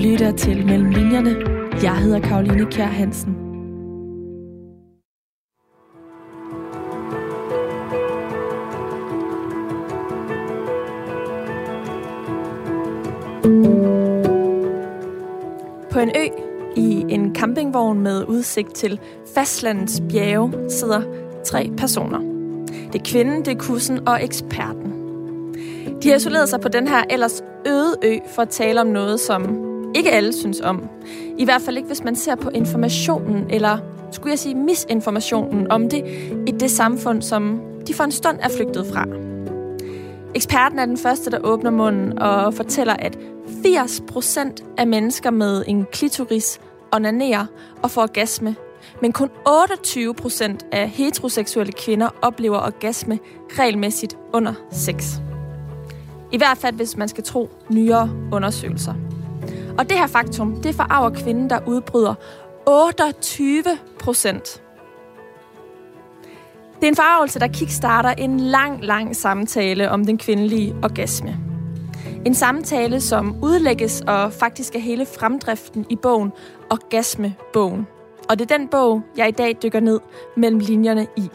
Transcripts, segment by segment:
lytter til Mellem Linjerne. Jeg hedder Karoline Kjær Hansen. På en ø i en campingvogn med udsigt til fastlandets bjerge sidder tre personer. Det er kvinden, det er kussen og eksperten. De har isoleret sig på den her ellers øde ø for at tale om noget, som ikke alle synes om. I hvert fald ikke, hvis man ser på informationen, eller skulle jeg sige misinformationen om det, i det samfund, som de for en stund er flygtet fra. Eksperten er den første, der åbner munden og fortæller, at 80% af mennesker med en klitoris onanerer og får orgasme, men kun 28% af heteroseksuelle kvinder oplever orgasme regelmæssigt under sex. I hvert fald, hvis man skal tro nyere undersøgelser. Og det her faktum, det forarver kvinden, der udbryder 28 procent. Det er en forarvelse, der kickstarter en lang, lang samtale om den kvindelige orgasme. En samtale, som udlægges og faktisk er hele fremdriften i bogen Orgasmebogen. Og det er den bog, jeg i dag dykker ned mellem linjerne i.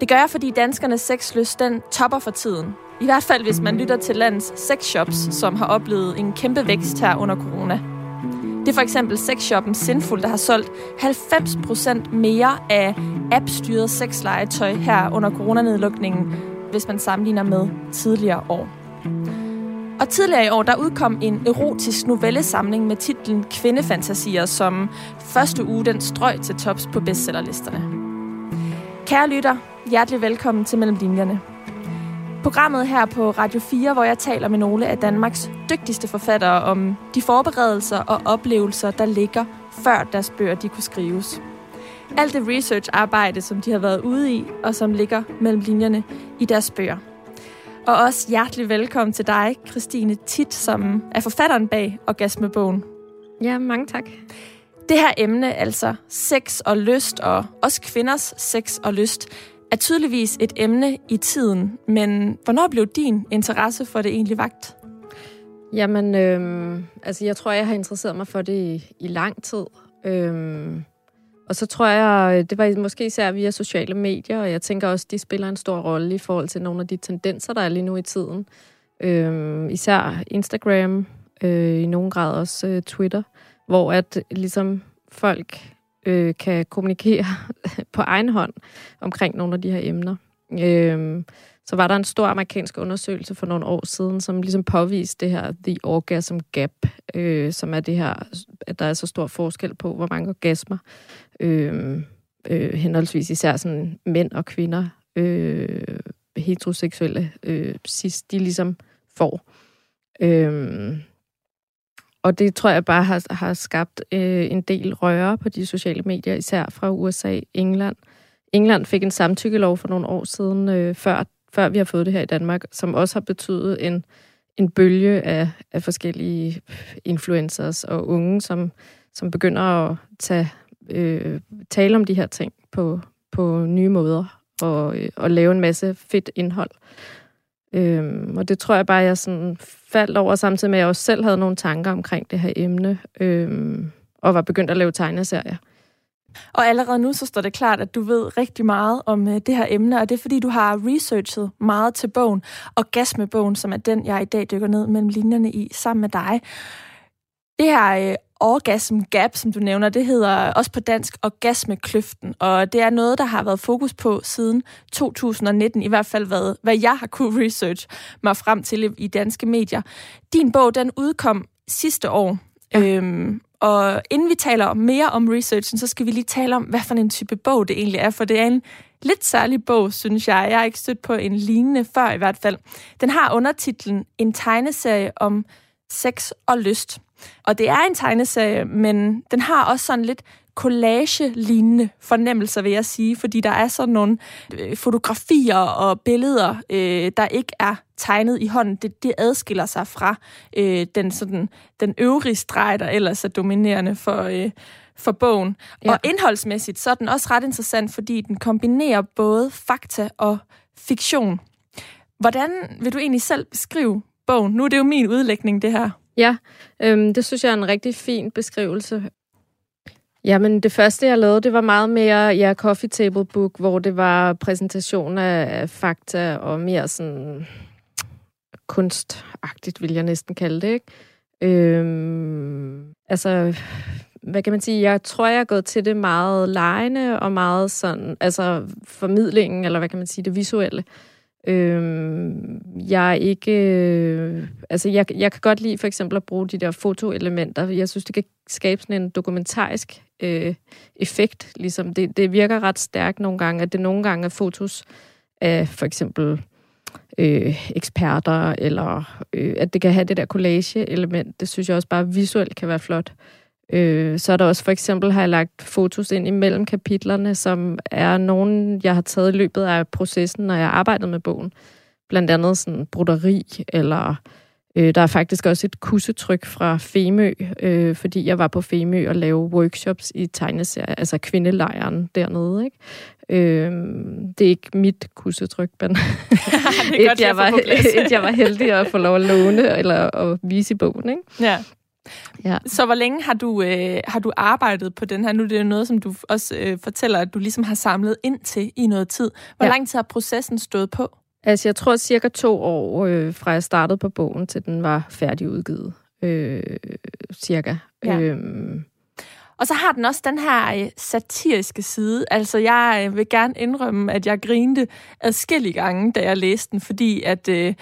Det gør jeg, fordi danskernes sexlyst, den topper for tiden. I hvert fald, hvis man lytter til landets sexshops, som har oplevet en kæmpe vækst her under corona. Det er for eksempel sexshoppen Sinful, der har solgt 90% mere af appstyret sexlegetøj her under coronanedlukningen, hvis man sammenligner med tidligere år. Og tidligere i år, der udkom en erotisk novellesamling med titlen Kvindefantasier, som første uge den strøg til tops på bestsellerlisterne. Kære lytter, hjertelig velkommen til Mellem Linjerne. Programmet her på Radio 4, hvor jeg taler med nogle af Danmarks dygtigste forfattere om de forberedelser og oplevelser, der ligger før deres bøger de kunne skrives. Alt det research-arbejde, som de har været ude i, og som ligger mellem linjerne i deres bøger. Og også hjertelig velkommen til dig, Christine Tit, som er forfatteren bag Orgasmebogen. Ja, mange tak. Det her emne, altså sex og lyst, og også kvinders sex og lyst, er tydeligvis et emne i tiden, men hvornår blev din interesse for det egentlig vagt? Jamen, øhm, altså jeg tror, jeg har interesseret mig for det i, i lang tid. Øhm, og så tror jeg, det var måske især via sociale medier, og jeg tænker også, de spiller en stor rolle i forhold til nogle af de tendenser, der er lige nu i tiden. Øhm, især Instagram, øh, i nogen grad også øh, Twitter, hvor at ligesom folk øh, kan kommunikere på egen hånd omkring nogle af de her emner. Øh, så var der en stor amerikansk undersøgelse for nogle år siden, som ligesom påviste det her The Orgasm Gap, øh, som er det her, at der er så stor forskel på, hvor mange orgasmer, øh, øh, henholdsvis især sådan mænd og kvinder, øh, heteroseksuelle, øh, sidst de ligesom får. Øh, og det tror jeg bare har, har skabt øh, en del røre på de sociale medier, især fra USA, England. England fik en samtykkelov for nogle år siden, øh, før, før vi har fået det her i Danmark, som også har betydet en, en bølge af, af forskellige influencers og unge, som, som begynder at tage, øh, tale om de her ting på, på nye måder og, øh, og lave en masse fedt indhold. Øhm, og det tror jeg bare, jeg sådan faldt over, samtidig med, at jeg også selv havde nogle tanker omkring det her emne, øhm, og var begyndt at lave tegneserier. Og allerede nu så står det klart, at du ved rigtig meget om øh, det her emne, og det er fordi, du har researchet meget til bogen, og gas med bogen, som er den, jeg i dag dykker ned mellem linjerne i, sammen med dig. Det her øh, orgasm gap, som du nævner, det hedder også på dansk orgasmekløften, og det er noget, der har været fokus på siden 2019, i hvert fald hvad, hvad jeg har kunne research mig frem til i danske medier. Din bog, den udkom sidste år, ja. øhm, og inden vi taler mere om researchen, så skal vi lige tale om, hvad for en type bog det egentlig er, for det er en lidt særlig bog, synes jeg. Jeg har ikke stødt på en lignende før i hvert fald. Den har undertitlen En tegneserie om sex og lyst. Og det er en tegneserie, men den har også sådan lidt collage-lignende fornemmelser, vil jeg sige, fordi der er sådan nogle øh, fotografier og billeder, øh, der ikke er tegnet i hånden. Det, det adskiller sig fra øh, den, sådan, den øvrige streg, der ellers er dominerende for, øh, for bogen. Ja. Og indholdsmæssigt så er den også ret interessant, fordi den kombinerer både fakta og fiktion. Hvordan vil du egentlig selv beskrive bogen? Nu er det jo min udlægning, det her. Ja, øhm, det synes jeg er en rigtig fin beskrivelse. Jamen, det første, jeg lavede, det var meget mere ja, coffee table book, hvor det var præsentation af fakta og mere sådan kunstagtigt, vil jeg næsten kalde det, ikke? Øhm, altså, hvad kan man sige, jeg tror, jeg er gået til det meget lejende og meget sådan, altså formidlingen, eller hvad kan man sige, det visuelle. Øhm, jeg er ikke... Øh, altså, jeg, jeg kan godt lide for eksempel at bruge de der fotoelementer. Jeg synes, det kan skabe sådan en dokumentarisk øh, effekt. Ligesom det, det virker ret stærkt nogle gange, at det nogle gange er fotos af for eksempel øh, eksperter, eller øh, at det kan have det der collage-element. Det synes jeg også bare visuelt kan være flot. Øh, så er der også for eksempel, har jeg lagt fotos ind imellem kapitlerne, som er nogen, jeg har taget i løbet af processen, når jeg har arbejdet med bogen. Blandt andet sådan broderi, eller øh, der er faktisk også et kussetryk fra Femø, øh, fordi jeg var på Femø og lavede workshops i tegneserie, altså kvindelejren dernede. Ikke? Øh, det er ikke mit kussetryk, men et, jeg var, et, jeg var heldig at få lov at låne eller at vise i bogen. Ikke? Ja. Ja. Så hvor længe har du, øh, har du arbejdet på den her? Nu det er det noget, som du også øh, fortæller, at du ligesom har samlet ind til i noget tid. Hvor ja. lang tid har processen stået på? Altså, jeg tror cirka to år, øh, fra jeg startede på bogen, til den var færdigudgivet. Øh, cirka. Ja. Øhm. Og så har den også den her øh, satiriske side. Altså, jeg øh, vil gerne indrømme, at jeg grinte adskillige gange, da jeg læste den, fordi at... Øh,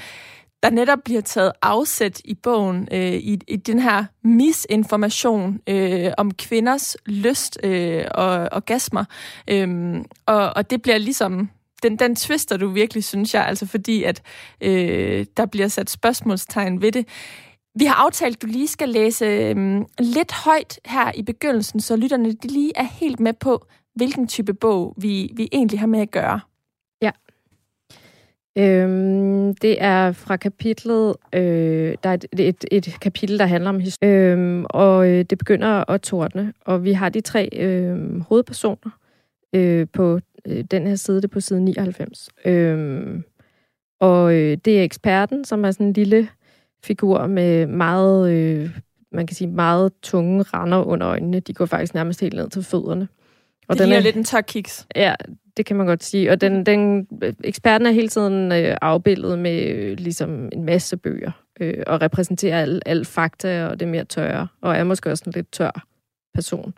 der netop bliver taget afsæt i bogen øh, i, i den her misinformation øh, om kvinders lyst øh, og orgasmer. Øh, og, og det bliver ligesom den, den twister du virkelig, synes jeg, altså fordi, at øh, der bliver sat spørgsmålstegn ved det. Vi har aftalt, at du lige skal læse øh, lidt højt her i begyndelsen, så lytterne de lige er helt med på, hvilken type bog vi, vi egentlig har med at gøre. Øhm, det er fra kapitlet, øh, der er et, et, et kapitel, der handler om historie, øhm, og øh, det begynder at tordne, og vi har de tre øh, hovedpersoner øh, på øh, den her side, det er på side 99. Øhm, og øh, det er eksperten, som er sådan en lille figur med meget, øh, man kan sige, meget tunge render under øjnene. De går faktisk nærmest helt ned til fødderne. Og det den er lidt en tør kiks. Ja, det kan man godt sige. Og den, den eksperten er hele tiden øh, afbildet med øh, ligesom en masse bøger, øh, og repræsenterer al, al fakta og det mere tørre, og er måske også en lidt tør person.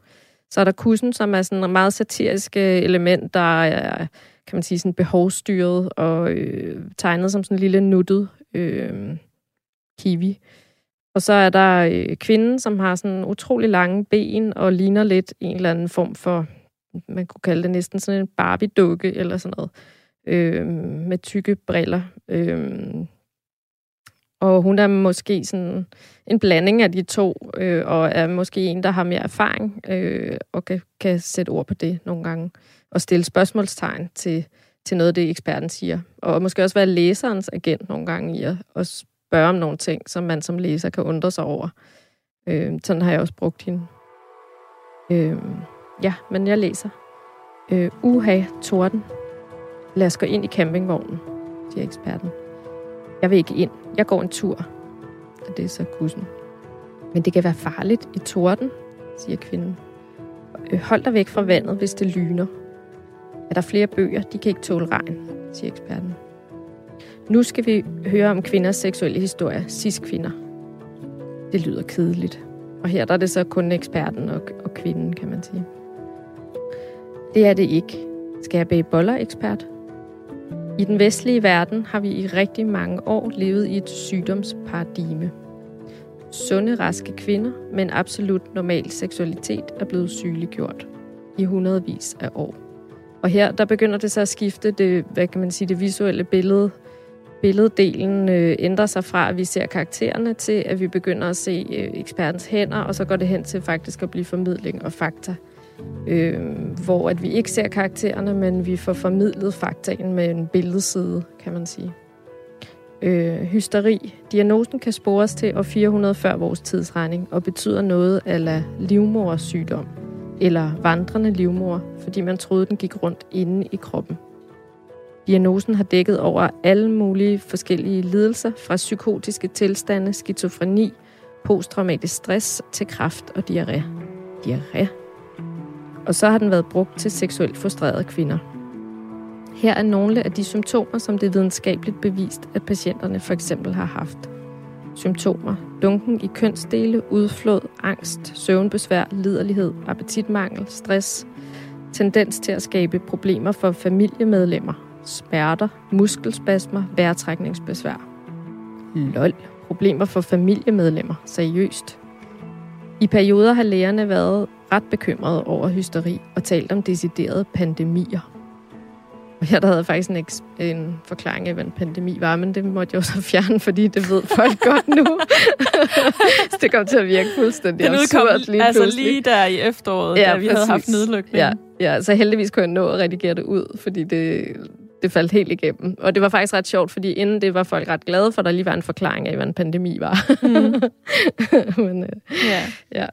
Så er der kussen, som er sådan en meget satirisk element, der er, kan man sige, sådan behovsstyret og øh, tegnet som sådan en lille nuttet øh, kiwi. Og så er der øh, kvinden, som har sådan utrolig lange ben og ligner lidt en eller anden form for man kunne kalde det næsten sådan en Barbie-dukke eller sådan noget, øh, med tykke briller. Øh, og hun er måske sådan en blanding af de to, øh, og er måske en, der har mere erfaring, øh, og kan, kan sætte ord på det nogle gange, og stille spørgsmålstegn til, til noget, det eksperten siger. Og måske også være læserens agent nogle gange i at, at spørge om nogle ting, som man som læser kan undre sig over. Øh, sådan har jeg også brugt hende. Øh, Ja, men jeg læser. Øh, uha, torden. Lad os gå ind i campingvognen, siger eksperten. Jeg vil ikke ind. Jeg går en tur. Og det er så kussen. Men det kan være farligt i torden, siger kvinden. Øh, hold dig væk fra vandet, hvis det lyner. Er der flere bøger? De kan ikke tåle regn, siger eksperten. Nu skal vi høre om kvinders seksuelle historie. Cis-kvinder. Det lyder kedeligt. Og her der er det så kun eksperten og, og kvinden, kan man sige. Det er det ikke. Skal jeg bage boller, ekspert? I den vestlige verden har vi i rigtig mange år levet i et sygdomsparadigme. Sunde, raske kvinder med en absolut normal seksualitet er blevet sygeliggjort i hundredvis af år. Og her der begynder det så at skifte det, hvad kan man sige, det visuelle billede. Billeddelen øh, ændrer sig fra, at vi ser karaktererne, til at vi begynder at se øh, ekspertens hænder, og så går det hen til faktisk at blive formidling og fakta øh, hvor at vi ikke ser karaktererne, men vi får formidlet faktaen med en billedside, kan man sige. Øh, hysteri. Diagnosen kan spores til år 400 før vores tidsregning og betyder noget af livmorsygdom eller vandrende livmor, fordi man troede, den gik rundt inde i kroppen. Diagnosen har dækket over alle mulige forskellige lidelser, fra psykotiske tilstande, skizofreni, posttraumatisk stress til kraft og diarré. Diarré. Og så har den været brugt til seksuelt frustrerede kvinder. Her er nogle af de symptomer, som det er videnskabeligt bevist, at patienterne for eksempel har haft. Symptomer. Dunken i kønsdele, udflod, angst, søvnbesvær, liderlighed, appetitmangel, stress, tendens til at skabe problemer for familiemedlemmer, smerter, muskelspasmer, vejrtrækningsbesvær. LOL. Problemer for familiemedlemmer. Seriøst. I perioder har lægerne været ret bekymrede over hysteri og talt om deciderede pandemier. Og her der havde jeg faktisk en, en forklaring af, hvad en pandemi var, men det måtte jeg jo så fjerne, fordi det ved folk godt nu. så det kom til at virke fuldstændig Den absurd lige altså pludselig. lige der i efteråret, ja, da vi præcis. havde haft nedlukning. Ja, ja, så heldigvis kunne jeg nå at redigere det ud, fordi det, det faldt helt igennem. Og det var faktisk ret sjovt, fordi inden det var folk ret glade for, at der lige var en forklaring af, hvad en pandemi var. Mm. men, øh, Ja. ja.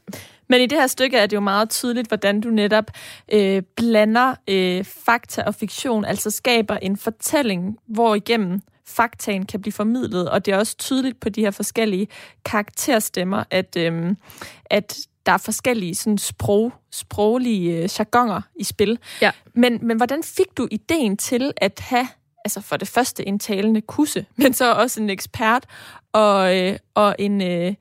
Men i det her stykke er det jo meget tydeligt, hvordan du netop øh, blander øh, fakta og fiktion, altså skaber en fortælling, hvor igennem faktaen kan blive formidlet, og det er også tydeligt på de her forskellige karakterstemmer, at, øh, at der er forskellige sådan, sprog, sproglige øh, jargoner i spil. Ja. Men, men hvordan fik du ideen til at have altså for det første en talende kusse, men så også en ekspert og, øh, og en, øh,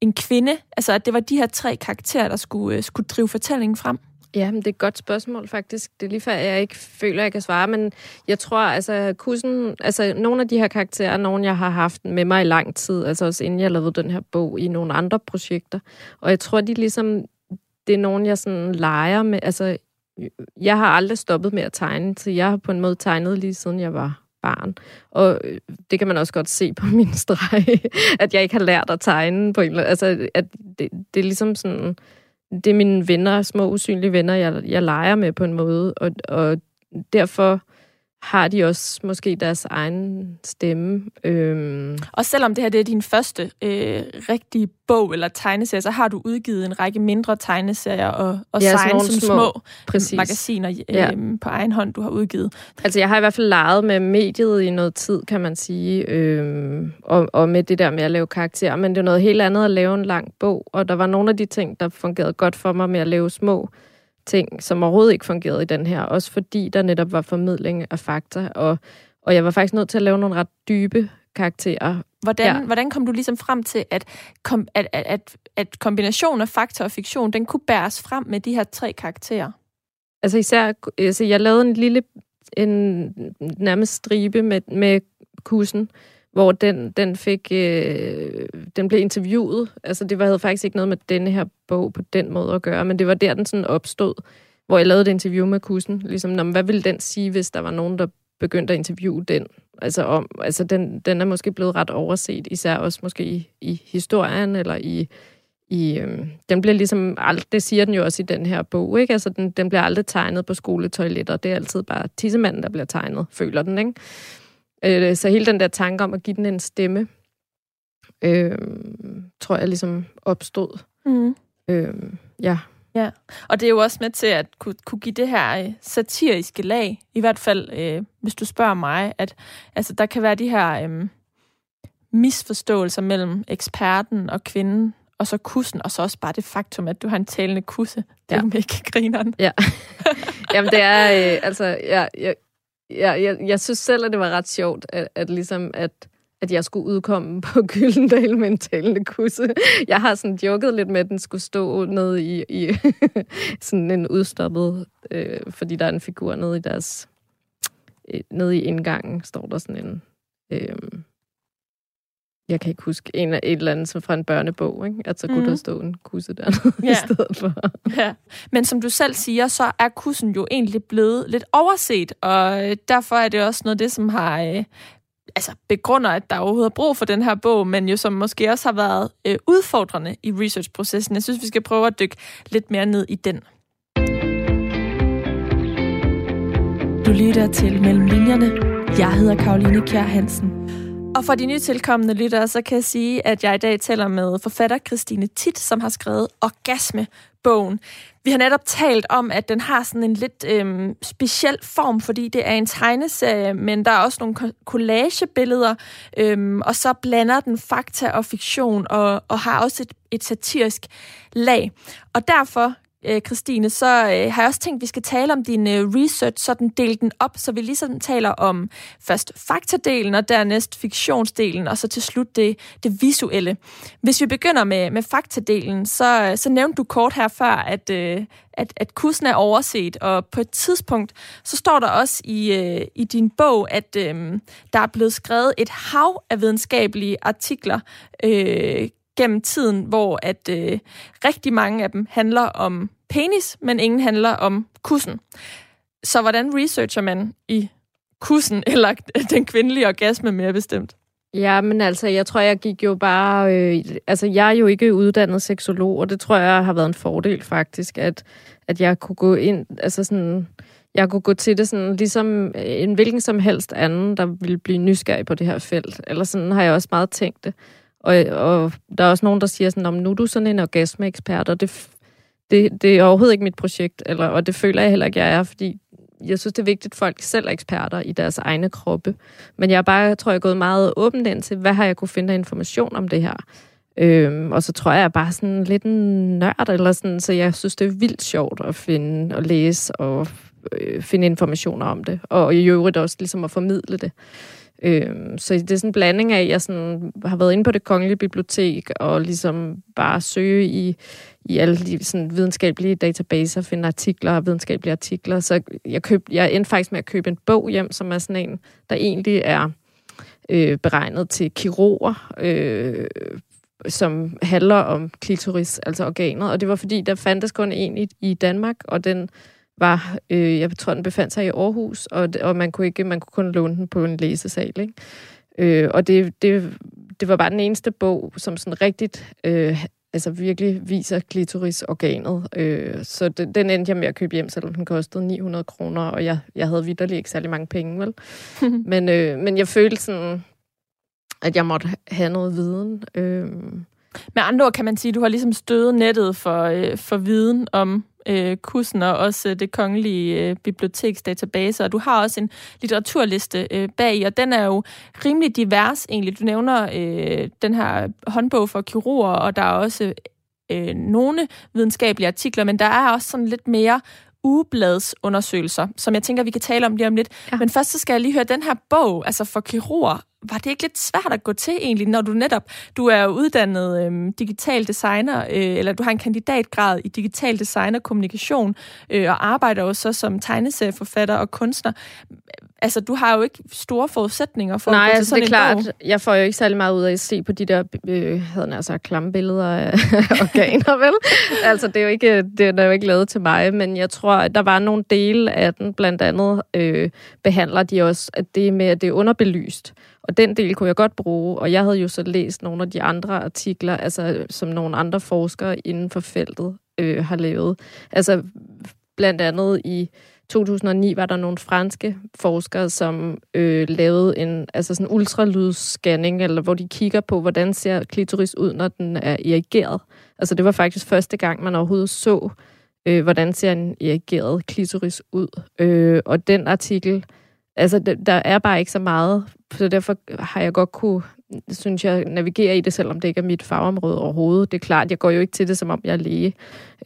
en kvinde? Altså at det var de her tre karakterer, der skulle, øh, skulle drive fortællingen frem? Ja, men det er et godt spørgsmål faktisk. Det er lige før, jeg ikke føler, jeg kan svare, men jeg tror, altså, kussen, altså nogle af de her karakterer er nogle, jeg har haft med mig i lang tid, altså også inden jeg lavede den her bog i nogle andre projekter. Og jeg tror, de ligesom, det er nogen, jeg sådan leger med, altså, jeg har aldrig stoppet med at tegne, så jeg har på en måde tegnet lige siden jeg var barn. Og øh, det kan man også godt se på min streg, at jeg ikke har lært at tegne på en eller anden, altså, at det, det er ligesom sådan, det er mine venner, små usynlige venner, jeg, jeg leger med på en måde, og, og derfor har de også måske deres egen stemme. Øhm, Og selvom det her det er din første øh, rigtige bog eller tegneserie, så har du udgivet en række mindre tegneserier og, og Ja, nogle som små, små, præcis. magasiner øh, Ja. på egen hånd, du har udgivet. Altså, jeg har i hvert fald leget med mediet i noget tid, kan man sige, øhm, og, og med det der med at lave karakterer, men det er noget helt andet at lave en lang bog, og der var nogle af de ting, der fungerede godt for mig med at lave små ting, som overhovedet ikke fungerede i den her, også fordi der netop var formidling af fakta, og, og jeg var faktisk nødt til at lave nogle ret dybe karakterer. Hvordan, Ja. hvordan kom du ligesom frem til, at, kom, at, at, at, at kombinationen af fakta og fiktion, den kunne bæres frem med de her tre karakterer? Altså især, altså jeg lavede en lille, en nærmest stribe med, med kussen, hvor den, den fik, øh, den blev interviewet. Altså det var, havde faktisk ikke noget med denne her bog på den måde at gøre, men det var der, den sådan opstod, hvor jeg lavede et interview med kussen. Ligesom, nå, hvad ville den sige, hvis der var nogen, der begyndte at interviewe den? Altså, om, altså den, den er måske blevet ret overset, især også måske i, i historien, eller i, i øh, den bliver ligesom, ald- det siger den jo også i den her bog, ikke? Altså, den, den bliver aldrig tegnet på skoletoiletter. Det er altid bare tissemanden, der bliver tegnet, føler den, ikke? Øh, så hele den der tanke om at give den en stemme, øh, tror jeg ligesom opstod. Mm. Øh, ja. Og det er jo også med til at kunne, kunne give det her øh, satiriske lag, i hvert fald øh, hvis du spørger mig, at altså, der kan være de her øh, misforståelser mellem eksperten og kvinden, og så kussen, og så også bare det faktum, at du har en talende kusse. Det er Ja. jo mega grineren. Jamen, det er, øh, altså, jeg, jeg, jeg, jeg, jeg synes selv, at det var ret sjovt, at, at ligesom, at, at jeg skulle udkomme på Gyldendal med en talende kusse. Jeg har sådan joket lidt med, at den skulle stå nede i, i sådan en udstoppet, øh, fordi der er en figur nede i deres, øh, nede i indgangen, står der sådan en, øh, jeg kan ikke huske, en af et eller andet som fra en børnebog, ikke? at så kunne Mhm. der stå en kusse dernede Ja. i stedet for. Ja. Men som du selv siger, så er kussen jo egentlig blevet lidt overset, og øh, derfor er det også noget af det, som har øh, altså begrunder, at der overhovedet er brug for den her bog, men jo som måske også har været øh, udfordrende i researchprocessen. Jeg synes, vi skal prøve at dykke lidt mere ned i den. Du lytter til Mellem Linjerne. Jeg hedder Karoline Kjær Hansen. Og for de nye tilkommende lyttere, så kan jeg sige, at jeg i dag taler med forfatter Christine Tit, som har skrevet Orgasme-bogen. Vi har netop talt om, at den har sådan en lidt øhm, speciel form, fordi det er en tegneserie, men der er også nogle collagebilleder, øhm, og så blander den fakta og fiktion, og, og har også et, et satirisk lag. Og derfor øh, Christine, så øh, har jeg også tænkt, at vi skal tale om din øh, research, så den del den op, så vi ligesom taler om først faktadelen, og dernæst fiktionsdelen, og så til slut det, det visuelle. Hvis vi begynder med, med faktadelen, så, så nævnte du kort her før, at, øh, at, at kussen er overset, og på et tidspunkt, så står der også i, øh, i din bog, at øh, der er blevet skrevet et hav af videnskabelige artikler øh, gennem tiden, hvor at øh, rigtig mange af dem handler om penis, men ingen handler om kussen. Så hvordan researcher man i kussen, eller den kvindelige orgasme mere bestemt? Ja, men altså, jeg tror, jeg gik jo bare... Øh, altså, jeg er jo ikke uddannet seksolog, og det tror jeg har været en fordel faktisk, at, at jeg kunne gå ind... Altså sådan, jeg kunne gå til det sådan, ligesom en hvilken som helst anden, der ville blive nysgerrig på det her felt. Eller sådan har jeg også meget tænkt det. Og, og der er også nogen, der siger sådan, om nu er du sådan en orgasmeekspert, og det, det, det er overhovedet ikke mit projekt, eller, og det føler jeg heller ikke, jeg er, fordi jeg synes, det er vigtigt, at folk selv er eksperter i deres egne kroppe. Men jeg er bare, tror jeg, er gået meget åbent ind til, hvad har jeg kunne finde af information om det her. Øhm, og så tror jeg, jeg er bare sådan lidt en nørd, eller sådan, så jeg synes, det er vildt sjovt at finde og læse og øh, finde informationer om det. Og i øvrigt også ligesom at formidle det. Øhm, så det er sådan en blanding af, at jeg sådan har været inde på det kongelige bibliotek og ligesom bare søge i, i alle de sådan videnskabelige databaser, finde artikler og videnskabelige artikler. Så jeg, køb, jeg endte faktisk med at købe en bog hjem, som er sådan en, der egentlig er øh, beregnet til kirurger, øh, som handler om klitoris, altså organet. Og det var fordi, der fandtes kun en i, i Danmark, og den var, øh, jeg tror, den befandt sig i Aarhus, og, og man, kunne ikke, man kunne kun låne den på en læsesal. Ikke? Øh, og det, det, det var bare den eneste bog, som sådan rigtigt, øh, altså virkelig viser klitorisorganet. Øh, så den, den endte jeg med at købe hjem, selvom den kostede 900 kroner, og jeg, jeg havde vidderligt ikke særlig mange penge, vel? men, øh, men jeg følte sådan, at jeg måtte have noget viden. Øh, med andre ord kan man sige, at du har ligesom stødet nettet for, øh, for viden om øh, kussen og også det kongelige øh, biblioteksdatabase, og du har også en litteraturliste øh, bag, og den er jo rimelig divers egentlig. Du nævner øh, den her håndbog for kirurger, og der er også øh, nogle videnskabelige artikler, men der er også sådan lidt mere ugebladsundersøgelser, som jeg tænker, vi kan tale om lige om lidt. Ja. Men først så skal jeg lige høre den her bog, altså for kirurger. Var det ikke lidt svært at gå til egentlig, når du netop, du er uddannet øh, digital designer, øh, eller du har en kandidatgrad i digital design og kommunikation, øh, og arbejder også så som tegneserieforfatter og kunstner altså, du har jo ikke store forudsætninger for Nej, at gå altså, til sådan det er klart. Bog. Jeg får jo ikke særlig meget ud af at se på de der, øh, havde altså klamme billeder af organer, vel? altså, det er, jo ikke, det er jo ikke lavet til mig, men jeg tror, at der var nogle dele af den, blandt andet øh, behandler de også, at det med, at det er underbelyst. Og den del kunne jeg godt bruge, og jeg havde jo så læst nogle af de andre artikler, altså som nogle andre forskere inden for feltet øh, har lavet. Altså blandt andet i 2009 var der nogle franske forskere, som øh, lavede en altså sådan ultralydsscanning, eller hvor de kigger på, hvordan ser klitoris ud, når den er irrigeret. Altså det var faktisk første gang, man overhovedet så, øh, hvordan ser en irrigeret klitoris ud. Øh, og den artikel, altså der er bare ikke så meget, så derfor har jeg godt kunne synes jeg, navigere i det, selvom det ikke er mit fagområde overhovedet. Det er klart, jeg går jo ikke til det, som om jeg er læge.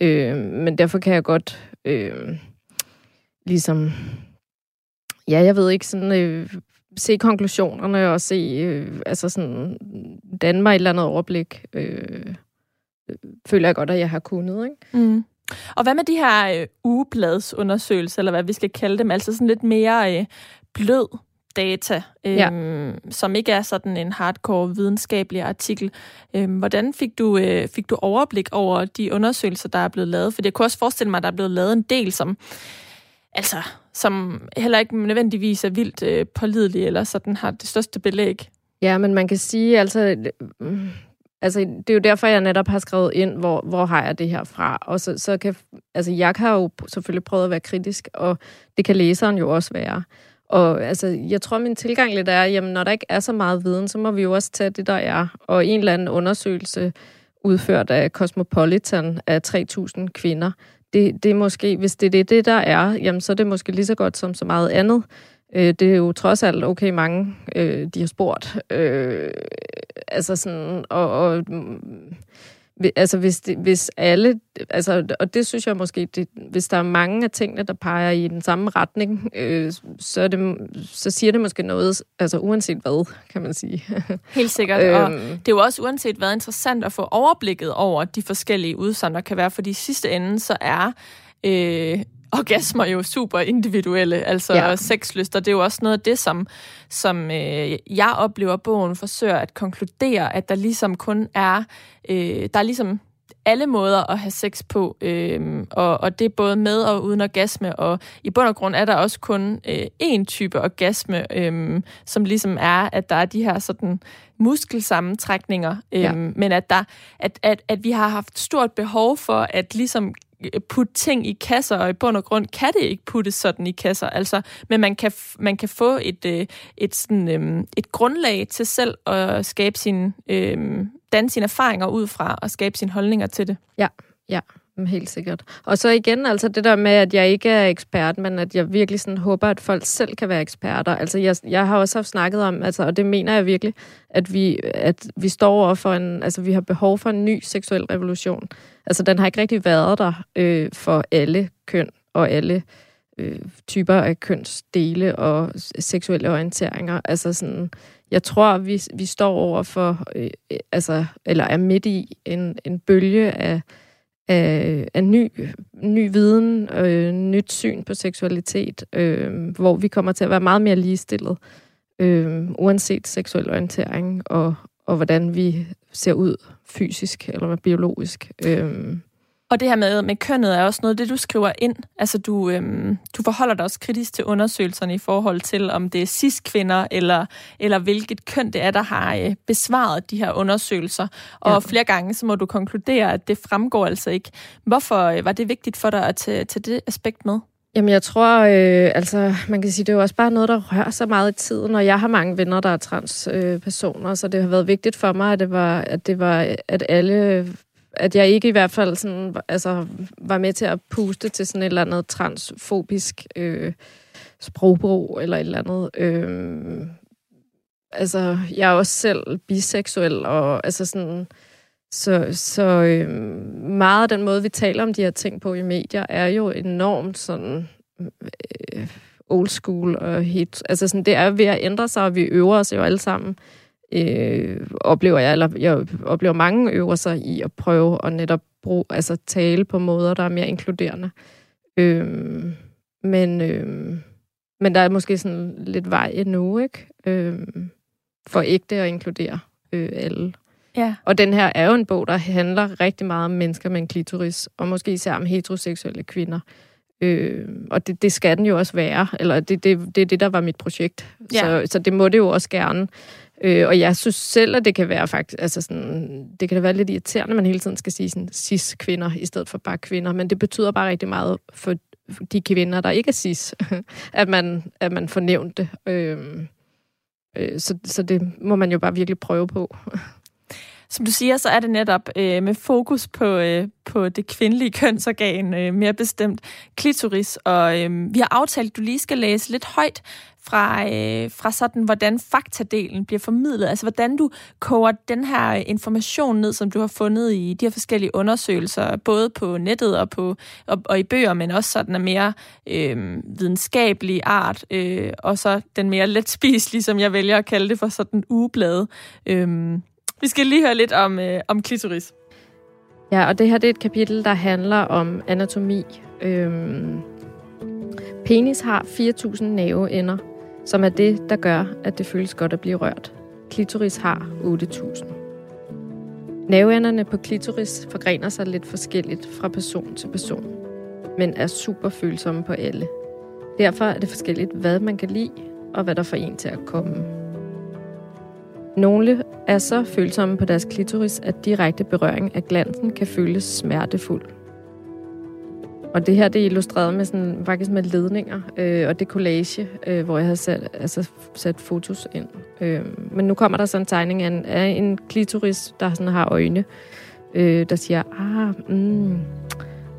Øh, men derfor kan jeg godt øh, ligesom, ja, jeg ved ikke, sådan, øh, se konklusionerne og se, øh, altså sådan, danne mig et eller andet overblik, øh, føler jeg godt, at jeg har kunnet, ikke? Mm. Og hvad med de her øh, ugebladsundersøgelser, eller hvad vi skal kalde dem, altså sådan lidt mere øh, blød data, øh, ja. som ikke er sådan en hardcore videnskabelig artikel. Øh, hvordan fik du, øh, fik du overblik over de undersøgelser, der er blevet lavet? For jeg kunne også forestille mig, at der er blevet lavet en del, som altså, som heller ikke nødvendigvis er vildt øh, pålidelig, eller sådan har det største belæg. Ja, men man kan sige, altså, mm, altså, det er jo derfor, jeg netop har skrevet ind, hvor, hvor har jeg det her fra. Og så, så kan, altså, jeg har jo selvfølgelig prøvet at være kritisk, og det kan læseren jo også være og altså, jeg tror, min tilgang lidt er, jamen, når der ikke er så meget viden, så må vi jo også tage det, der er. Og en eller anden undersøgelse udført af Cosmopolitan af 3.000 kvinder, det, det er måske, hvis det er det, der er, jamen, så er det måske lige så godt som så meget andet. Øh, det er jo trods alt okay mange, øh, de har spurgt. Øh, altså sådan, og, og mm, altså hvis, det, hvis alle, altså, og det synes jeg måske, det, hvis der er mange af tingene, der peger i den samme retning, øh, så, er det, så siger det måske noget, altså uanset hvad, kan man sige. Helt sikkert, øhm, og det er jo også uanset hvad interessant at få overblikket over de forskellige udsagn, der kan være, fordi i sidste ende, så er øh, orgasmer jo super individuelle, altså ja. sexlyster, det er jo også noget af det, som, som øh, jeg oplever, bogen forsøger at konkludere, at der ligesom kun er, øh, der er ligesom alle måder at have sex på, øh, og, og det er både med og uden orgasme, og i bund og grund er der også kun øh, én type orgasme, øh, som ligesom er, at der er de her sådan muskelsammentrækninger, øh, ja. men at, der, at, at, at vi har haft stort behov for at ligesom putte ting i kasser, og i bund og grund kan det ikke puttes sådan i kasser. Altså, men man kan, man kan få et, øh, et, sådan, øhm, et grundlag til selv at skabe sin, øh, danne sine erfaringer ud fra, og skabe sine holdninger til det. Ja, ja. Helt sikkert. Og så igen, altså det der med, at jeg ikke er ekspert, men at jeg virkelig sådan håber, at folk selv kan være eksperter. Altså jeg, jeg har også haft snakket om, altså, og det mener jeg virkelig, at vi, at vi står over for en, altså vi har behov for en ny seksuel revolution. Altså den har ikke rigtig været der øh, for alle køn og alle øh, typer af kønsdele og seksuelle orienteringer. Altså sådan, jeg tror, vi, vi står over for, øh, altså, eller er midt i en, en bølge af Øh, af, af ny, ny viden, øh, nyt syn på seksualitet, øh, hvor vi kommer til at være meget mere ligestillet, øh, uanset seksuel orientering og, og hvordan vi ser ud fysisk eller biologisk. Øh. Og det her med, med kønnet er også noget, det du skriver ind. Altså du, øhm, du forholder dig også kritisk til undersøgelserne i forhold til, om det er cis-kvinder, eller, eller hvilket køn det er, der har øh, besvaret de her undersøgelser. Og ja. flere gange så må du konkludere, at det fremgår altså ikke. Hvorfor øh, var det vigtigt for dig at tage, tage det aspekt med? Jamen, jeg tror, øh, altså, man kan sige, det er jo også bare noget, der rører sig meget i tiden, og jeg har mange venner, der er transpersoner, øh, så det har været vigtigt for mig, at det var, at, det var, at alle at jeg ikke i hvert fald sådan, altså, var med til at puste til sådan et eller andet transfobisk øh, sprogbrug eller et eller andet. Øh, altså, jeg er også selv biseksuel, og altså sådan, så, så øh, meget af den måde, vi taler om de her ting på i medier, er jo enormt sådan øh, old school og hit. Altså sådan, det er ved at ændre sig, og vi øver os jo alle sammen øh, oplever jeg, eller jeg oplever mange øvelser i at prøve at netop bruge, altså tale på måder, der er mere inkluderende. Øh, men, øh, men der er måske sådan lidt vej endnu, ikke? Øh, for ægte at inkludere øh, alle. Ja. Og den her er jo en bog, der handler rigtig meget om mennesker med en klitoris, og måske især om heteroseksuelle kvinder. Øh, og det, det skal den jo også være, eller det, det, det er det, der var mit projekt. Ja. Så, så det må det jo også gerne. Øh, og jeg synes selv, at det kan være faktisk, altså sådan, det kan da være lidt irriterende, at man hele tiden skal sige sådan cis-kvinder i stedet for bare kvinder, men det betyder bare rigtig meget for de kvinder, der ikke er cis, at man, at man får nævnt det. Øh, øh, så, så det må man jo bare virkelig prøve på. Som du siger, så er det netop øh, med fokus på, øh, på det kvindelige kønsorgan, øh, mere bestemt klitoris. Og øh, vi har aftalt, at du lige skal læse lidt højt fra, øh, fra sådan, hvordan faktadelen bliver formidlet. Altså, hvordan du koger den her information ned, som du har fundet i de her forskellige undersøgelser, både på nettet og, på, og, og i bøger, men også sådan en mere øh, videnskabelig art, øh, og så den mere let spiselige, som jeg vælger at kalde det for sådan ugeblade. Øh, vi skal lige høre lidt om, øh, om klitoris. Ja, og det her det er et kapitel, der handler om anatomi. Øhm, penis har 4.000 nerveender, som er det, der gør, at det føles godt at blive rørt. Klitoris har 8.000. Nerveenderne på klitoris forgrener sig lidt forskelligt fra person til person, men er super følsomme på alle. Derfor er det forskelligt, hvad man kan lide, og hvad der får en til at komme. Nogle er så følsomme på deres klitoris, at direkte berøring af glansen kan føles smertefuld. og det her det er illustreret med sådan, faktisk med ledninger øh, og det collage, øh, hvor jeg har sat, altså, sat fotos ind. Øh, men nu kommer der sådan en tegning af en, af en klitoris, der sådan har øjne, øh, der siger, ah, mm,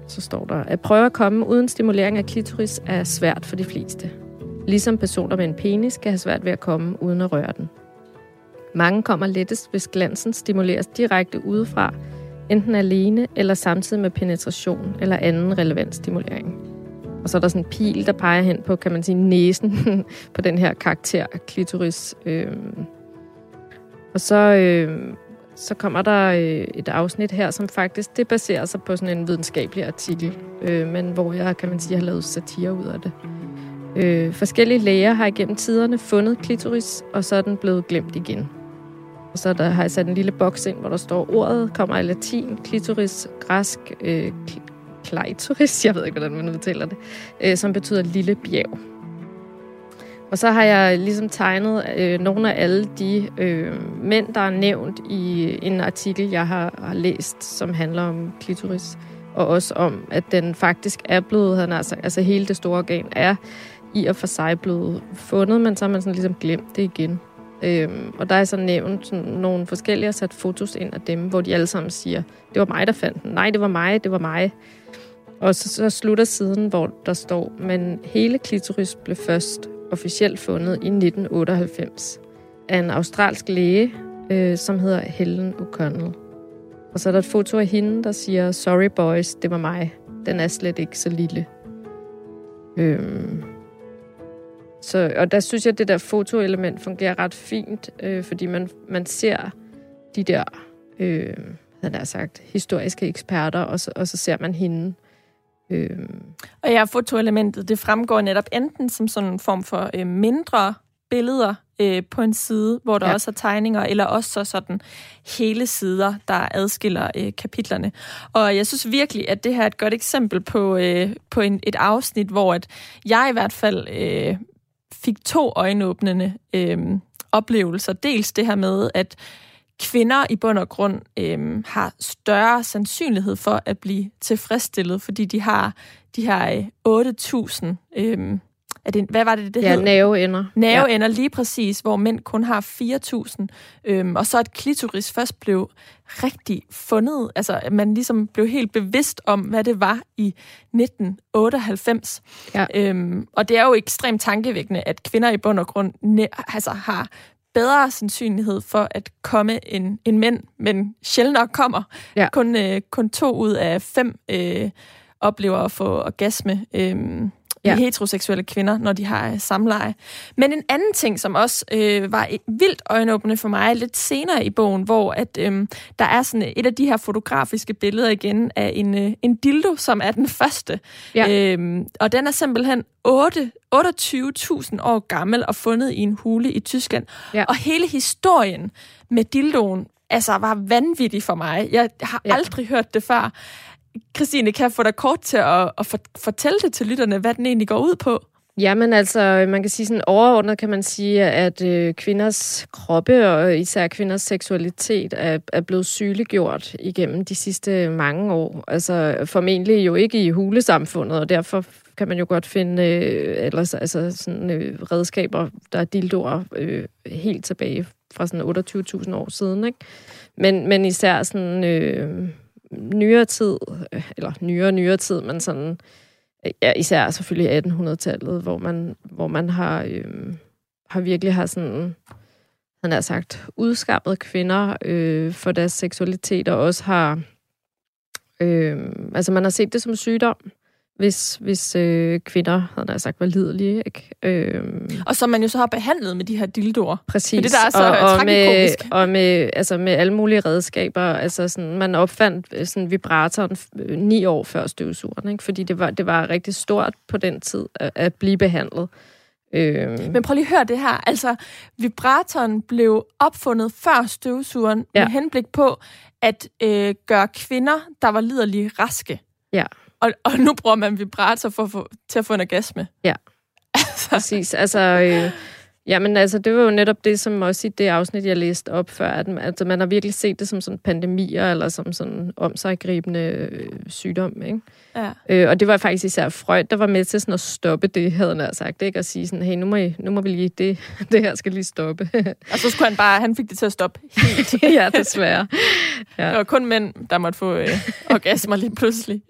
så står der, at prøve at komme uden stimulering af klitoris er svært for de fleste. Ligesom personer med en penis kan have svært ved at komme uden at røre den. Mange kommer lettest, hvis glansen stimuleres direkte udefra, enten alene eller samtidig med penetration eller anden relevant stimulering. Og så er der sådan en pil, der peger hen på, kan man sige, næsen på den her karakter, klitoris. Øh. Og så, øh, så kommer der øh, et afsnit her, som faktisk, det baserer sig på sådan en videnskabelig artikel, øh, men hvor jeg, kan man sige, har lavet satire ud af det. Øh, forskellige læger har igennem tiderne fundet klitoris, og så er den blevet glemt igen. Og så der har jeg sat en lille boks ind, hvor der står, ordet kommer i latin, klitoris, græsk, øh, klitoris, jeg ved ikke, hvordan man udtaler det, øh, som betyder lille bjerg. Og så har jeg ligesom tegnet øh, nogle af alle de øh, mænd, der er nævnt i en artikel, jeg har, har læst, som handler om klitoris. Og også om, at den faktisk er blevet, han altså, altså hele det store organ er i og for sig blevet fundet, men så har man sådan ligesom glemt det igen. Øhm, og der er så nævnt sådan nogle forskellige, og sat fotos ind af dem, hvor de alle sammen siger, det var mig, der fandt den. Nej, det var mig, det var mig. Og så, så slutter siden, hvor der står, men hele klitoris blev først officielt fundet i 1998 af en australsk læge, øh, som hedder Helen O'Connell. Og så er der et foto af hende, der siger, sorry boys, det var mig. Den er slet ikke så lille. Øhm, så, og der synes jeg, at det der fotoelement fungerer ret fint, øh, fordi man, man ser de der, øh, hvad der sagt, historiske eksperter, og så, og så ser man hende. Øh. Og ja, fotoelementet, det fremgår netop enten som sådan en form for øh, mindre billeder øh, på en side, hvor der ja. også er tegninger, eller også så sådan hele sider, der adskiller øh, kapitlerne. Og jeg synes virkelig, at det her er et godt eksempel på, øh, på en, et afsnit, hvor at jeg i hvert fald øh, fik to øjenåbnende øh, oplevelser. Dels det her med, at kvinder i bund og grund øh, har større sandsynlighed for at blive tilfredsstillet, fordi de har de her øh, 8.000 øh, er det, hvad var det, det ja, hed? nerveender. Nerveender, ja. lige præcis, hvor mænd kun har 4.000. Øhm, og så at klitoris først blev rigtig fundet, altså at man ligesom blev helt bevidst om, hvad det var i 1998. Ja. Øhm, og det er jo ekstremt tankevækkende, at kvinder i bund og grund altså, har bedre sandsynlighed for at komme en, en mænd, men sjældent nok kommer. Ja. Kun, øh, kun to ud af fem øh, oplever at få orgasme. Øh, ja. heteroseksuelle kvinder, når de har øh, samleje. Men en anden ting, som også øh, var vildt øjenåbende for mig lidt senere i bogen, hvor at øh, der er sådan et af de her fotografiske billeder igen af en, øh, en dildo, som er den første. Ja. Øh, og den er simpelthen 8 28.000 år gammel og fundet i en hule i Tyskland. Ja. Og hele historien med dildoen altså, var vanvittig for mig. Jeg har ja. aldrig hørt det før. Christine, kan jeg få dig kort til at, at fortælle det til lytterne, hvad den egentlig går ud på? Jamen altså, man kan sige sådan overordnet kan man sige, at øh, kvinders kroppe og især kvinders seksualitet er, er blevet sygeliggjort igennem de sidste mange år. Altså formentlig jo ikke i hulesamfundet, og derfor kan man jo godt finde øh, ellers, altså sådan, øh, redskaber, der er dildoer øh, helt tilbage fra sådan 28.000 år siden. Ikke? Men, men især sådan... Øh, nyere tid, øh, eller nyere, nyere tid, men sådan, ja, især selvfølgelig 1800-tallet, hvor man, hvor man har, øh, har virkelig har sådan, han har sagt, udskabt kvinder øh, for deres seksualitet, og også har, øh, altså man har set det som sygdom hvis, hvis øh, kvinder, havde jeg sagt, var lidelige. Ikke? Øhm. Og som man jo så har behandlet med de her dildoer. Præcis. Det, der er så og, og med, og med, altså med alle mulige redskaber. Altså sådan, man opfandt øh, sådan vibratoren øh, ni år før støvsugeren, ikke? fordi det var, det var rigtig stort på den tid at, at blive behandlet. Øhm. Men prøv lige at høre det her. Altså, vibratoren blev opfundet før støvsugeren ja. med henblik på at øh, gøre kvinder, der var liderlige, raske. Ja. Og, og nu bruger man vibrator for, for, til at få en orgasme. Ja, altså. præcis. Altså, øh, Jamen altså, det var jo netop det, som også i det afsnit, jeg læste op før, at altså, man har virkelig set det som sådan pandemier, eller som sådan omsaggribende øh, sygdom, ikke? Ja. Øh, og det var faktisk især Freud, der var med til sådan at stoppe det, havde han sagt, ikke? At sige sådan, hey, nu må, I, nu må vi lige, det, det her skal lige stoppe. og så skulle han bare, han fik det til at stoppe helt. ja, desværre. Ja. Det var kun mænd, der måtte få øh, orgasmer lige pludselig.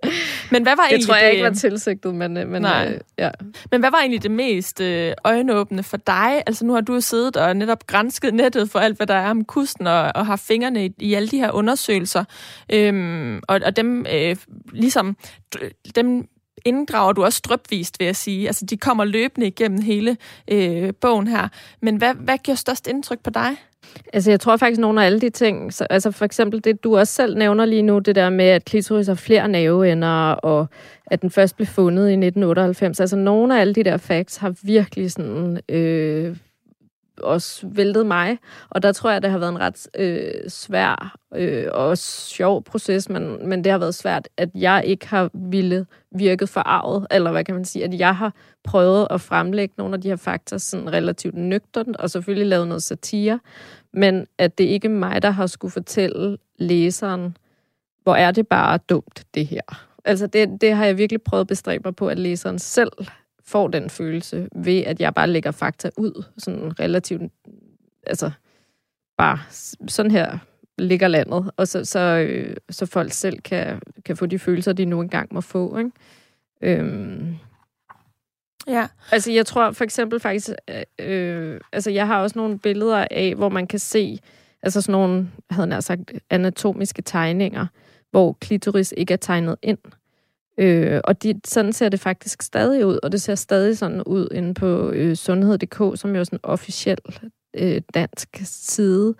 Men hvad var det tror jeg det... ikke var tilsigtet, men, øh, men, Nej. Øh, ja. men hvad var egentlig det mest øh, øjenåbende for dig? Altså nu har du siddet og netop grænsket nettet for alt, hvad der er om kusten, og, og har fingrene i, i alle de her undersøgelser. Øhm, og, og dem øh, ligesom, dem inddrager du også drøbvist, vil jeg sige. Altså, de kommer løbende igennem hele øh, bogen her. Men hvad, hvad giver størst indtryk på dig? Altså, jeg tror faktisk, nogle af alle de ting, så, altså for eksempel det, du også selv nævner lige nu, det der med, at klitoris har flere nerveender, og at den først blev fundet i 1998. Altså, nogle af alle de der facts har virkelig sådan... Øh, også væltet mig, og der tror jeg, det har været en ret øh, svær øh, og sjov proces, men, men det har været svært, at jeg ikke har ville virket forarvet, eller hvad kan man sige, at jeg har prøvet at fremlægge nogle af de her fakta sådan relativt nøgternt, og selvfølgelig lavet noget satire, men at det ikke er mig, der har skulle fortælle læseren, hvor er det bare dumt, det her. Altså det, det har jeg virkelig prøvet at bestræbe mig på, at læseren selv får den følelse ved, at jeg bare lægger fakta ud, sådan relativt, altså bare sådan her ligger landet, og så, så, øh, så folk selv kan, kan få de følelser, de nu engang må få. Ikke? Øhm. Ja. Altså, jeg tror for eksempel faktisk, øh, altså jeg har også nogle billeder af, hvor man kan se, altså sådan nogle, havde jeg sagt, anatomiske tegninger, hvor klitoris ikke er tegnet ind. Øh, og de, sådan ser det faktisk stadig ud, og det ser stadig sådan ud inde på øh, sundhed.dk, som jo er sådan en officiel øh, dansk side,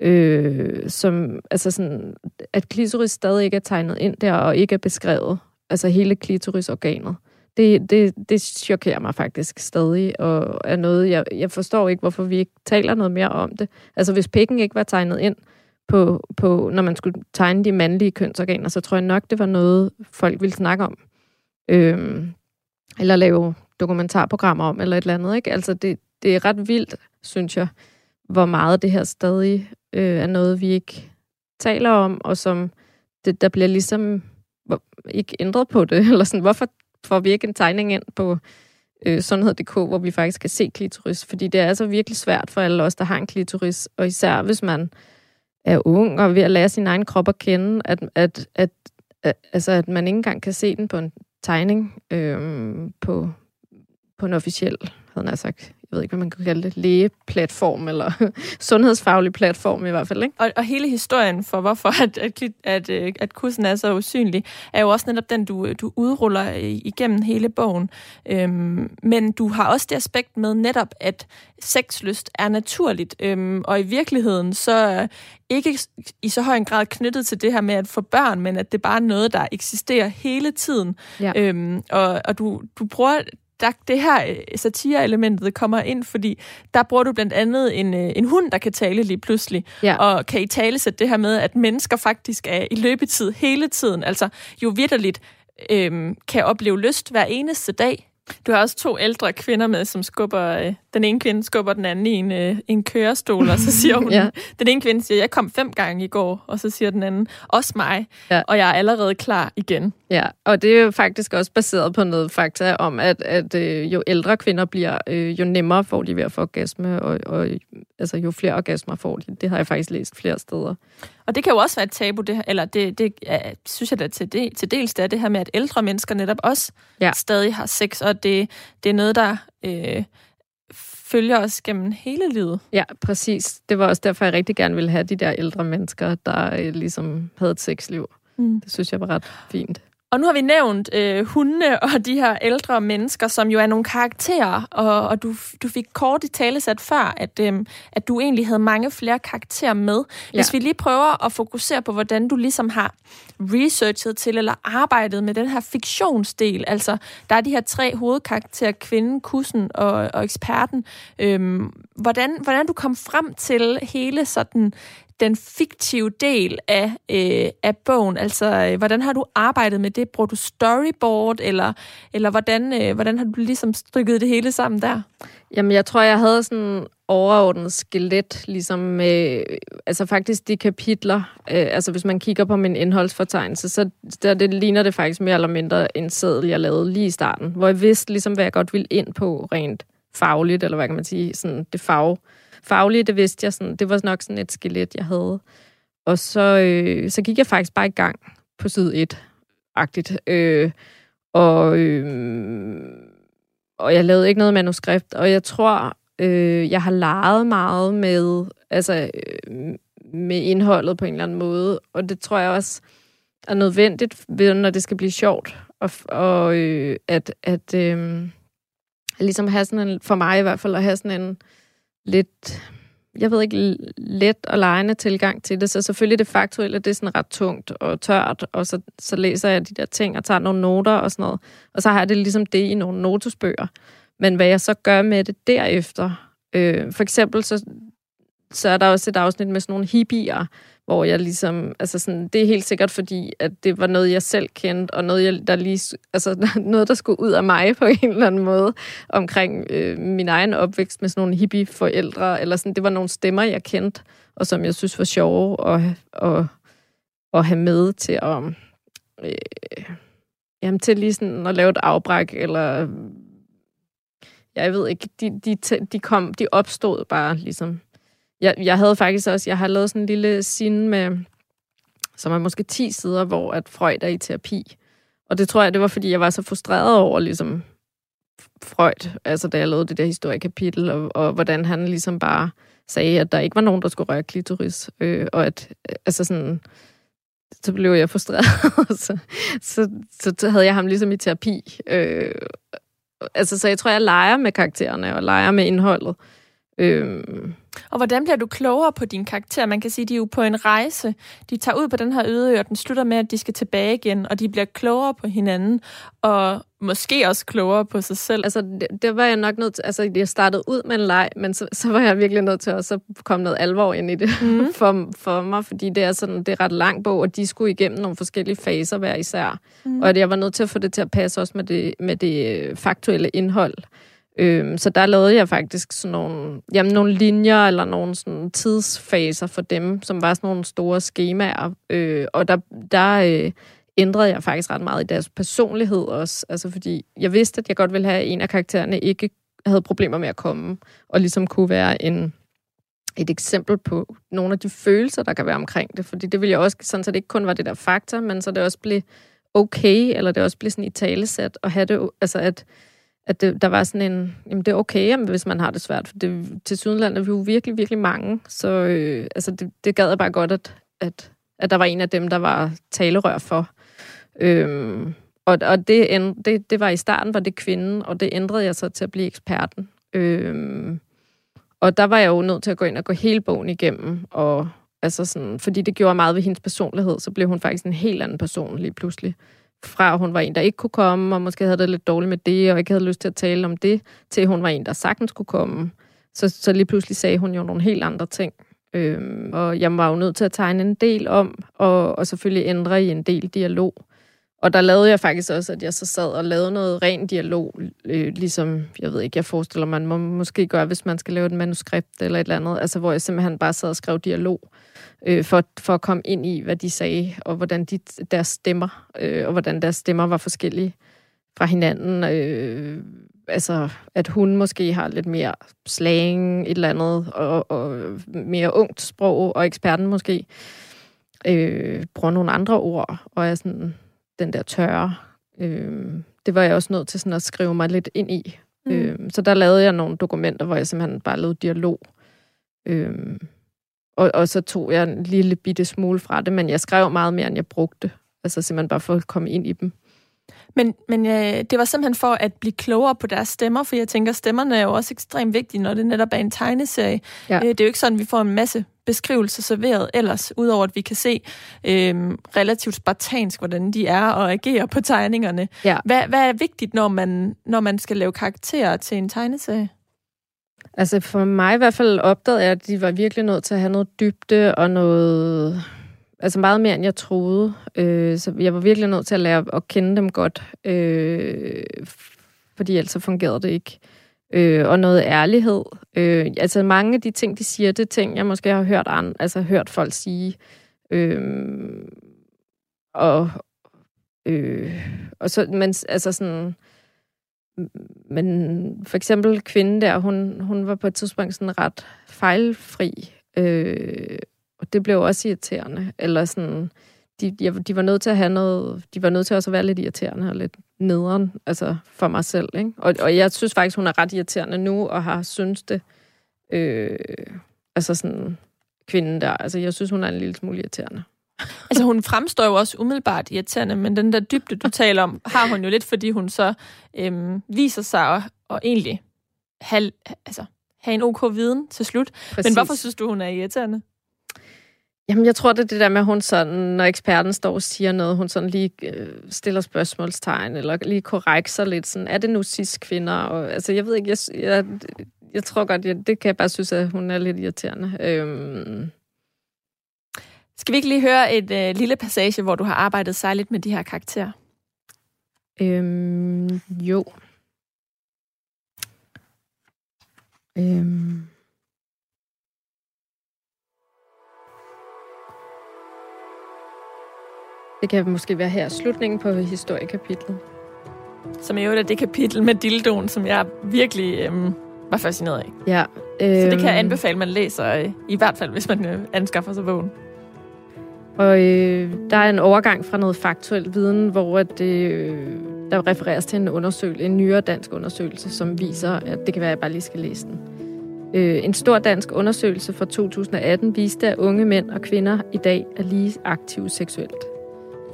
øh, som, altså sådan, at klitoris stadig ikke er tegnet ind der, og ikke er beskrevet, altså hele klitorisorganet. Det, det, det chokerer mig faktisk stadig, og er noget, jeg, jeg forstår ikke, hvorfor vi ikke taler noget mere om det. Altså, hvis pikken ikke var tegnet ind, på, på, når man skulle tegne de mandlige kønsorganer, så tror jeg nok, det var noget, folk ville snakke om. Øhm, eller lave dokumentarprogrammer om, eller et eller andet. Ikke? Altså, det, det er ret vildt, synes jeg, hvor meget det her stadig øh, er noget, vi ikke taler om, og som det, der bliver ligesom hvor, ikke ændret på det. Eller sådan, hvorfor får vi ikke en tegning ind på øh, sundhed.dk, hvor vi faktisk kan se klitoris? Fordi det er altså virkelig svært for alle os, der har en klitoris, og især hvis man er ung og ved at lære sin egen krop at kende, at, at, at, at, altså, at man ikke engang kan se den på en tegning øh, på, på en officiel, havde jeg sagt, jeg ved ikke, hvad man kan kalde det, lægeplatform, eller sundhedsfaglig platform i hvert fald. Ikke? Og, og hele historien for, hvorfor at, at, at, øh, at kursen er så usynlig, er jo også netop den, du, du udruller igennem hele bogen. Øhm, men du har også det aspekt med netop, at sexlyst er naturligt, øhm, og i virkeligheden så ikke i så høj en grad knyttet til det her med at få børn, men at det bare er noget, der eksisterer hele tiden. Ja. Øhm, og, og du, du bruger der, det her øh, satireelementet kommer ind, fordi der bruger du blandt andet en, øh, en hund, der kan tale lige pludselig, ja. og kan i tale sætte det her med, at mennesker faktisk er i løbetid hele tiden, altså jo vidderligt øhm, kan opleve lyst hver eneste dag. Du har også to ældre kvinder med, som skubber, øh, den ene kvinde skubber den anden i en, øh, en kørestol, og så siger hun, ja. den ene kvinde siger, jeg kom fem gange i går, og så siger den anden, også mig, ja. og jeg er allerede klar igen. Ja, og det er jo faktisk også baseret på noget fakta om, at, at øh, jo ældre kvinder bliver, øh, jo nemmere får de ved at få orgasme, og, og altså, jo flere orgasmer får de. Det har jeg faktisk læst flere steder. Og det kan jo også være et tabu, det, eller det, det ja, synes jeg da til, det, til dels, det er det her med, at ældre mennesker netop også ja. stadig har sex, og det, det er noget, der øh, følger os gennem hele livet. Ja, præcis. Det var også derfor, jeg rigtig gerne ville have de der ældre mennesker, der øh, ligesom havde et sexliv. Mm. Det synes jeg var ret fint. Og nu har vi nævnt øh, hundene og de her ældre mennesker, som jo er nogle karakterer, og, og du, du fik kort i tale sat før, at, øh, at du egentlig havde mange flere karakterer med. Ja. Hvis vi lige prøver at fokusere på, hvordan du ligesom har researchet til eller arbejdet med den her fiktionsdel, altså der er de her tre hovedkarakterer, kvinden, kussen og, og eksperten. Øh, hvordan, hvordan du kom frem til hele sådan den fiktive del af, øh, af bogen? Altså, øh, hvordan har du arbejdet med det? Bruger du storyboard, eller, eller hvordan, øh, hvordan har du ligesom strykket det hele sammen der? Jamen, jeg tror, jeg havde sådan overordnet skelet, ligesom med, altså faktisk de kapitler, øh, altså hvis man kigger på min indholdsfortegnelse, så der, det ligner det faktisk mere eller mindre en seddel, jeg lavede lige i starten, hvor jeg vidste ligesom, hvad jeg godt ville ind på rent fagligt, eller hvad kan man sige, sådan det fag, faglige, det vidste jeg sådan, det var nok sådan et skelet, jeg havde. Og så, øh, så gik jeg faktisk bare i gang på side 1-agtigt. Øh, og, øh, og jeg lavede ikke noget manuskript, og jeg tror, øh, jeg har leget meget med, altså, øh, med indholdet på en eller anden måde, og det tror jeg også er nødvendigt, når det skal blive sjovt, og, og øh, at, at øh, ligesom have sådan en, for mig i hvert fald, at have sådan en lidt, jeg ved ikke, let og lejende tilgang til det. Så selvfølgelig det faktuelle, det er sådan ret tungt og tørt, og så, så læser jeg de der ting og tager nogle noter og sådan noget. Og så har jeg det ligesom det i nogle notesbøger. Men hvad jeg så gør med det derefter, øh, for eksempel så, så er der også et afsnit med sådan nogle hippier, hvor jeg ligesom, altså sådan, det er helt sikkert fordi, at det var noget, jeg selv kendte, og noget, jeg, der lige, altså noget, der skulle ud af mig på en eller anden måde, omkring øh, min egen opvækst med sådan nogle hippie-forældre, eller sådan, det var nogle stemmer, jeg kendte, og som jeg synes var sjove at, at, at have med til at, øh, jamen, til lige sådan at lave et afbræk, eller jeg ved ikke, de, de, de, kom, de opstod bare ligesom jeg, jeg havde faktisk også, jeg har lavet sådan en lille scene med, som er måske 10 sider, hvor at Freud er i terapi. Og det tror jeg, det var, fordi jeg var så frustreret over ligesom Freud, altså da jeg lavede det der historiekapitel, og, og hvordan han ligesom bare sagde, at der ikke var nogen, der skulle røre klitoris, øh, og at, øh, altså sådan, så blev jeg frustreret, så, så, så, så havde jeg ham ligesom i terapi. Øh, altså, så jeg tror, jeg leger med karaktererne, og leger med indholdet. Øh, og hvordan bliver du klogere på din karakter? Man kan sige, at de er jo på en rejse. De tager ud på den her øde og den slutter med, at de skal tilbage igen, og de bliver klogere på hinanden, og måske også klogere på sig selv. Altså, det, det var jeg nok nødt til. Altså, jeg startede ud med en leg, men så, så var jeg virkelig nødt til at så komme noget alvor ind i det mm. for, for mig, fordi det er sådan, det er ret lang bog, og de skulle igennem nogle forskellige faser hver især. Mm. Og jeg var nødt til at få det til at passe også med det, med det øh, faktuelle indhold. Øhm, så der lavede jeg faktisk sådan nogle, jamen, nogle linjer eller nogle sådan tidsfaser for dem, som var sådan nogle store skemaer. Øh, og der, der øh, ændrede jeg faktisk ret meget i deres personlighed også. Altså fordi jeg vidste, at jeg godt ville have, at en af karaktererne ikke havde problemer med at komme, og ligesom kunne være en, et eksempel på nogle af de følelser, der kan være omkring det. Fordi det ville jeg også, sådan så det ikke kun var det der faktor, men så det også blev okay, eller det også blev sådan i talesat, og have det, altså at at det, der var sådan en, jamen det er okay, jamen, hvis man har det svært, for det, til Sydland er vi jo virkelig, virkelig mange, så øh, altså det, det gad jeg bare godt, at, at, at der var en af dem, der var talerør for. Øhm, og og det, det, det var i starten, var det kvinden, og det ændrede jeg så til at blive eksperten. Øhm, og der var jeg jo nødt til at gå ind og gå hele bogen igennem, og altså sådan, fordi det gjorde meget ved hendes personlighed, så blev hun faktisk en helt anden person lige pludselig fra hun var en, der ikke kunne komme, og måske havde det lidt dårligt med det, og ikke havde lyst til at tale om det, til hun var en, der sagtens kunne komme. Så, så lige pludselig sagde hun jo nogle helt andre ting. Øhm, og jeg var jo nødt til at tegne en del om, og, og selvfølgelig ændre i en del dialog. Og der lavede jeg faktisk også, at jeg så sad og lavede noget ren dialog, øh, ligesom, jeg ved ikke, jeg forestiller man må måske gøre, hvis man skal lave et manuskript eller et eller andet, altså hvor jeg simpelthen bare sad og skrev dialog øh, for, for at komme ind i, hvad de sagde, og hvordan de, deres stemmer, øh, og hvordan deres stemmer var forskellige fra hinanden. Øh, altså, at hun måske har lidt mere slang, et eller andet, og, og mere ungt sprog, og eksperten måske øh, bruger nogle andre ord, og er sådan den der tørre. Øh, det var jeg også nødt til sådan at skrive mig lidt ind i. Mm. Øh, så der lavede jeg nogle dokumenter, hvor jeg simpelthen bare lavede dialog. Øh, og, og så tog jeg en lille bitte smule fra det, men jeg skrev meget mere, end jeg brugte. Altså simpelthen bare for at komme ind i dem. Men, men øh, det var simpelthen for at blive klogere på deres stemmer, for jeg tænker, stemmerne er jo også ekstremt vigtige, når det netop er en tegneserie. Ja. Øh, det er jo ikke sådan, at vi får en masse beskrivelser serveret ellers, udover at vi kan se øh, relativt spartansk, hvordan de er og agerer på tegningerne. Ja. Hvad, hvad er vigtigt, når man, når man skal lave karakterer til en tegneserie? Altså for mig i hvert fald opdagede jeg, at de var virkelig nødt til at have noget dybde og noget... Altså meget mere, end jeg troede. Øh, så jeg var virkelig nødt til at lære at kende dem godt. Øh, fordi ellers fungerede det ikke. Øh, og noget ærlighed. Øh, altså mange af de ting, de siger, det er ting, jeg måske har hørt, an, altså, hørt folk sige. Øh, og, øh, og så, men altså sådan, men for eksempel kvinden der, hun, hun var på et tidspunkt sådan ret fejlfri, øh, og det blev også irriterende, eller sådan, de, de var nødt til at have noget, de var nødt til også at være lidt irriterende og lidt nederen, altså for mig selv, ikke? Og, og jeg synes faktisk, hun er ret irriterende nu, og har synes det, øh, altså sådan, kvinden der, altså jeg synes, hun er en lille smule irriterende. Altså hun fremstår jo også umiddelbart irriterende, men den der dybde, du taler om, har hun jo lidt, fordi hun så øhm, viser sig at, at egentlig have, altså, have en ok viden til slut. Præcis. Men hvorfor synes du, hun er irriterende? Jamen, jeg tror, det er det der med, at hun sådan, når eksperten står og siger noget, hun sådan lige øh, stiller spørgsmålstegn, eller lige korrekser lidt sådan, er det nu cis kvinder? Og, altså, jeg ved ikke, jeg, jeg, jeg tror godt, jeg, det kan jeg bare synes, at hun er lidt irriterende. Øhm, skal vi ikke lige høre et øh, lille passage, hvor du har arbejdet særligt med de her karakterer? Øhm, jo. Øhm. Det kan måske være her slutningen på historiekapitlet. Som er jo det kapitel med dildoen, som jeg virkelig øhm, var fascineret af. Ja. Øhm. Så det kan jeg øhm. anbefale, man læser, øh, i hvert fald hvis man øh, anskaffer sig bogen. Og øh, der er en overgang fra noget faktuel viden, hvor at, øh, der refereres til en undersøgelse, en nyere dansk undersøgelse, som viser, at det kan være, at jeg bare lige skal læse den. Øh, en stor dansk undersøgelse fra 2018 viste, at unge mænd og kvinder i dag er lige aktive seksuelt.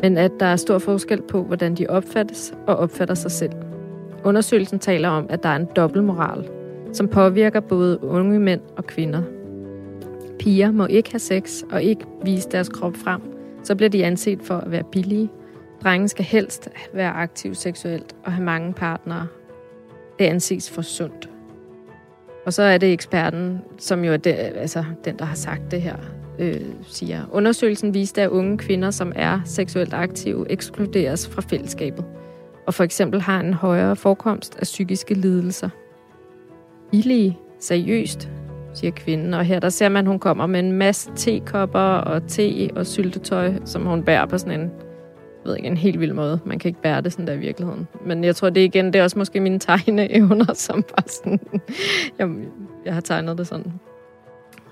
Men at der er stor forskel på, hvordan de opfattes og opfatter sig selv. Undersøgelsen taler om, at der er en dobbeltmoral, som påvirker både unge mænd og kvinder – Piger må ikke have sex og ikke vise deres krop frem. Så bliver de anset for at være billige. Drenge skal helst være aktiv seksuelt og have mange partnere. Det anses for sundt. Og så er det eksperten, som jo er det, altså, den, der har sagt det her, øh, siger. Undersøgelsen viste, at unge kvinder, som er seksuelt aktive, ekskluderes fra fællesskabet. Og for eksempel har en højere forekomst af psykiske lidelser. Billige, seriøst, siger kvinden. Og her der ser man, at hun kommer med en masse tekopper og te og syltetøj, som hun bærer på sådan en, jeg ved ikke, en helt vild måde. Man kan ikke bære det sådan der i virkeligheden. Men jeg tror, det er igen, det er også måske mine tegneevner, som bare sådan, jeg, jeg har tegnet det sådan.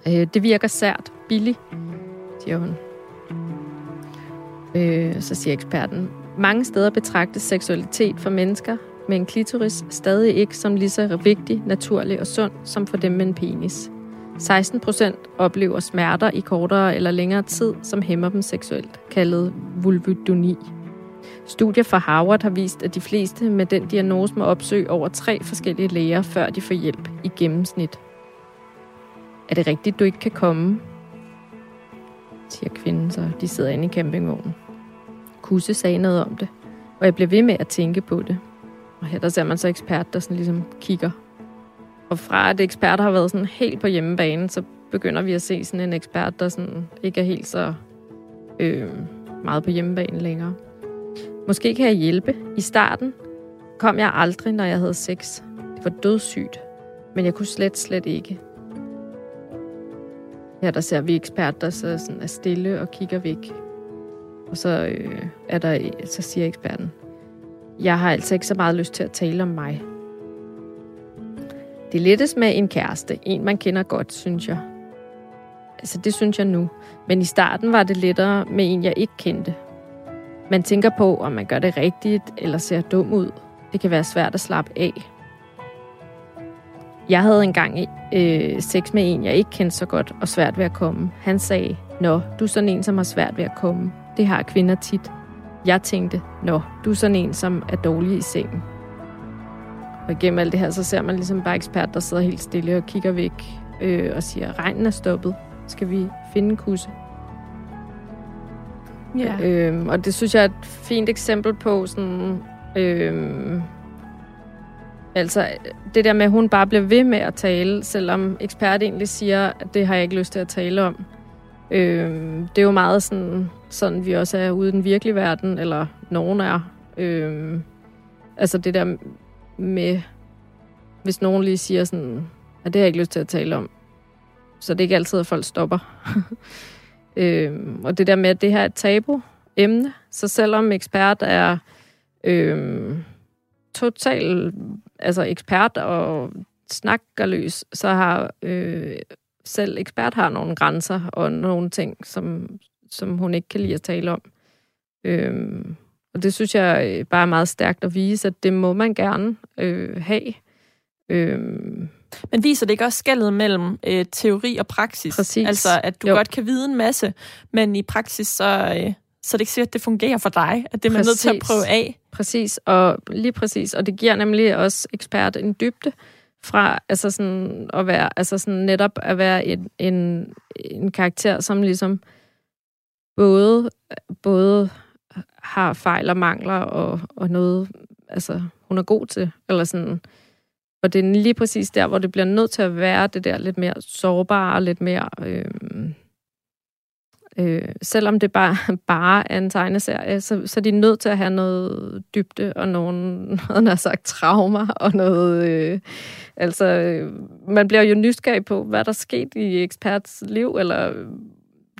Øh, det virker sært, billigt, siger hun. Øh, så siger eksperten, mange steder betragtes seksualitet for mennesker med en klitoris stadig ikke som lige så vigtig, naturlig og sund som for dem med en penis. 16 procent oplever smerter i kortere eller længere tid, som hæmmer dem seksuelt, kaldet vulvodyni. Studier fra Harvard har vist, at de fleste med den diagnose må opsøge over tre forskellige læger, før de får hjælp i gennemsnit. Er det rigtigt, du ikke kan komme? siger kvinden, så de sidder inde i campingvognen. Kusse sagde noget om det, og jeg blev ved med at tænke på det. Og her der ser man så ekspert, der sådan ligesom kigger. Og fra at eksperter har været sådan helt på hjemmebane, så begynder vi at se sådan en ekspert, der sådan ikke er helt så øh, meget på hjemmebane længere. Måske kan jeg hjælpe. I starten kom jeg aldrig, når jeg havde sex. Det var dødssygt, men jeg kunne slet, slet ikke. Ja, der ser vi ekspert, der så sådan er stille og kigger væk. Og så, øh, er der, så siger eksperten, jeg har altså ikke så meget lyst til at tale om mig. Det lettes med en kæreste, en man kender godt, synes jeg. Altså, det synes jeg nu. Men i starten var det lettere med en, jeg ikke kendte. Man tænker på, om man gør det rigtigt eller ser dum ud. Det kan være svært at slappe af. Jeg havde engang øh, sex med en, jeg ikke kendte så godt, og svært ved at komme. Han sagde, Nå, du er sådan en, som har svært ved at komme. Det har kvinder tit. Jeg tænkte, nå, du er sådan en, som er dårlig i sengen. Og igennem alt det her, så ser man ligesom bare ekspert, der sidder helt stille og kigger væk øh, og siger, regnen er stoppet. Skal vi finde en kusse? Ja. Øhm, og det synes jeg er et fint eksempel på sådan, øhm, Altså, det der med, at hun bare bliver ved med at tale, selvom ekspert egentlig siger, at det har jeg ikke lyst til at tale om. Øh, det er jo meget sådan, sådan, vi også er ude i den virkelige verden, eller nogen er. Øh, altså det der med, hvis nogen lige siger sådan, at det har jeg ikke lyst til at tale om, så det er ikke altid, at folk stopper. øh, og det der med, at det her er et tabu emne, så selvom ekspert er øh, total altså ekspert og snakkerløs, så har øh, selv ekspert har nogle grænser og nogle ting, som, som hun ikke kan lide at tale om. Øh, og det synes jeg bare er meget stærkt at vise, at det må man gerne øh, have. Øh, men viser det ikke også skældet mellem øh, teori og praksis? Præcis. Altså, at du jo. godt kan vide en masse, men i praksis, så, øh, så er det ikke sikkert, at det fungerer for dig, at det er man nødt til at prøve af. Præcis, og lige præcis. Og det giver nemlig også ekspert en dybde fra altså sådan at være, altså sådan netop at være en, en, en karakter, som ligesom både, både har fejl og mangler og, og noget, altså hun er god til, eller sådan, og det er lige præcis der, hvor det bliver nødt til at være det der lidt mere sårbare, og lidt mere... Øh, øh, selvom det bare, bare er en tegneserie, så, så er de nødt til at have noget dybde og nogle, noget, har sagt, traumer og noget... Øh, altså, øh, man bliver jo nysgerrig på, hvad der sket i eksperts liv, eller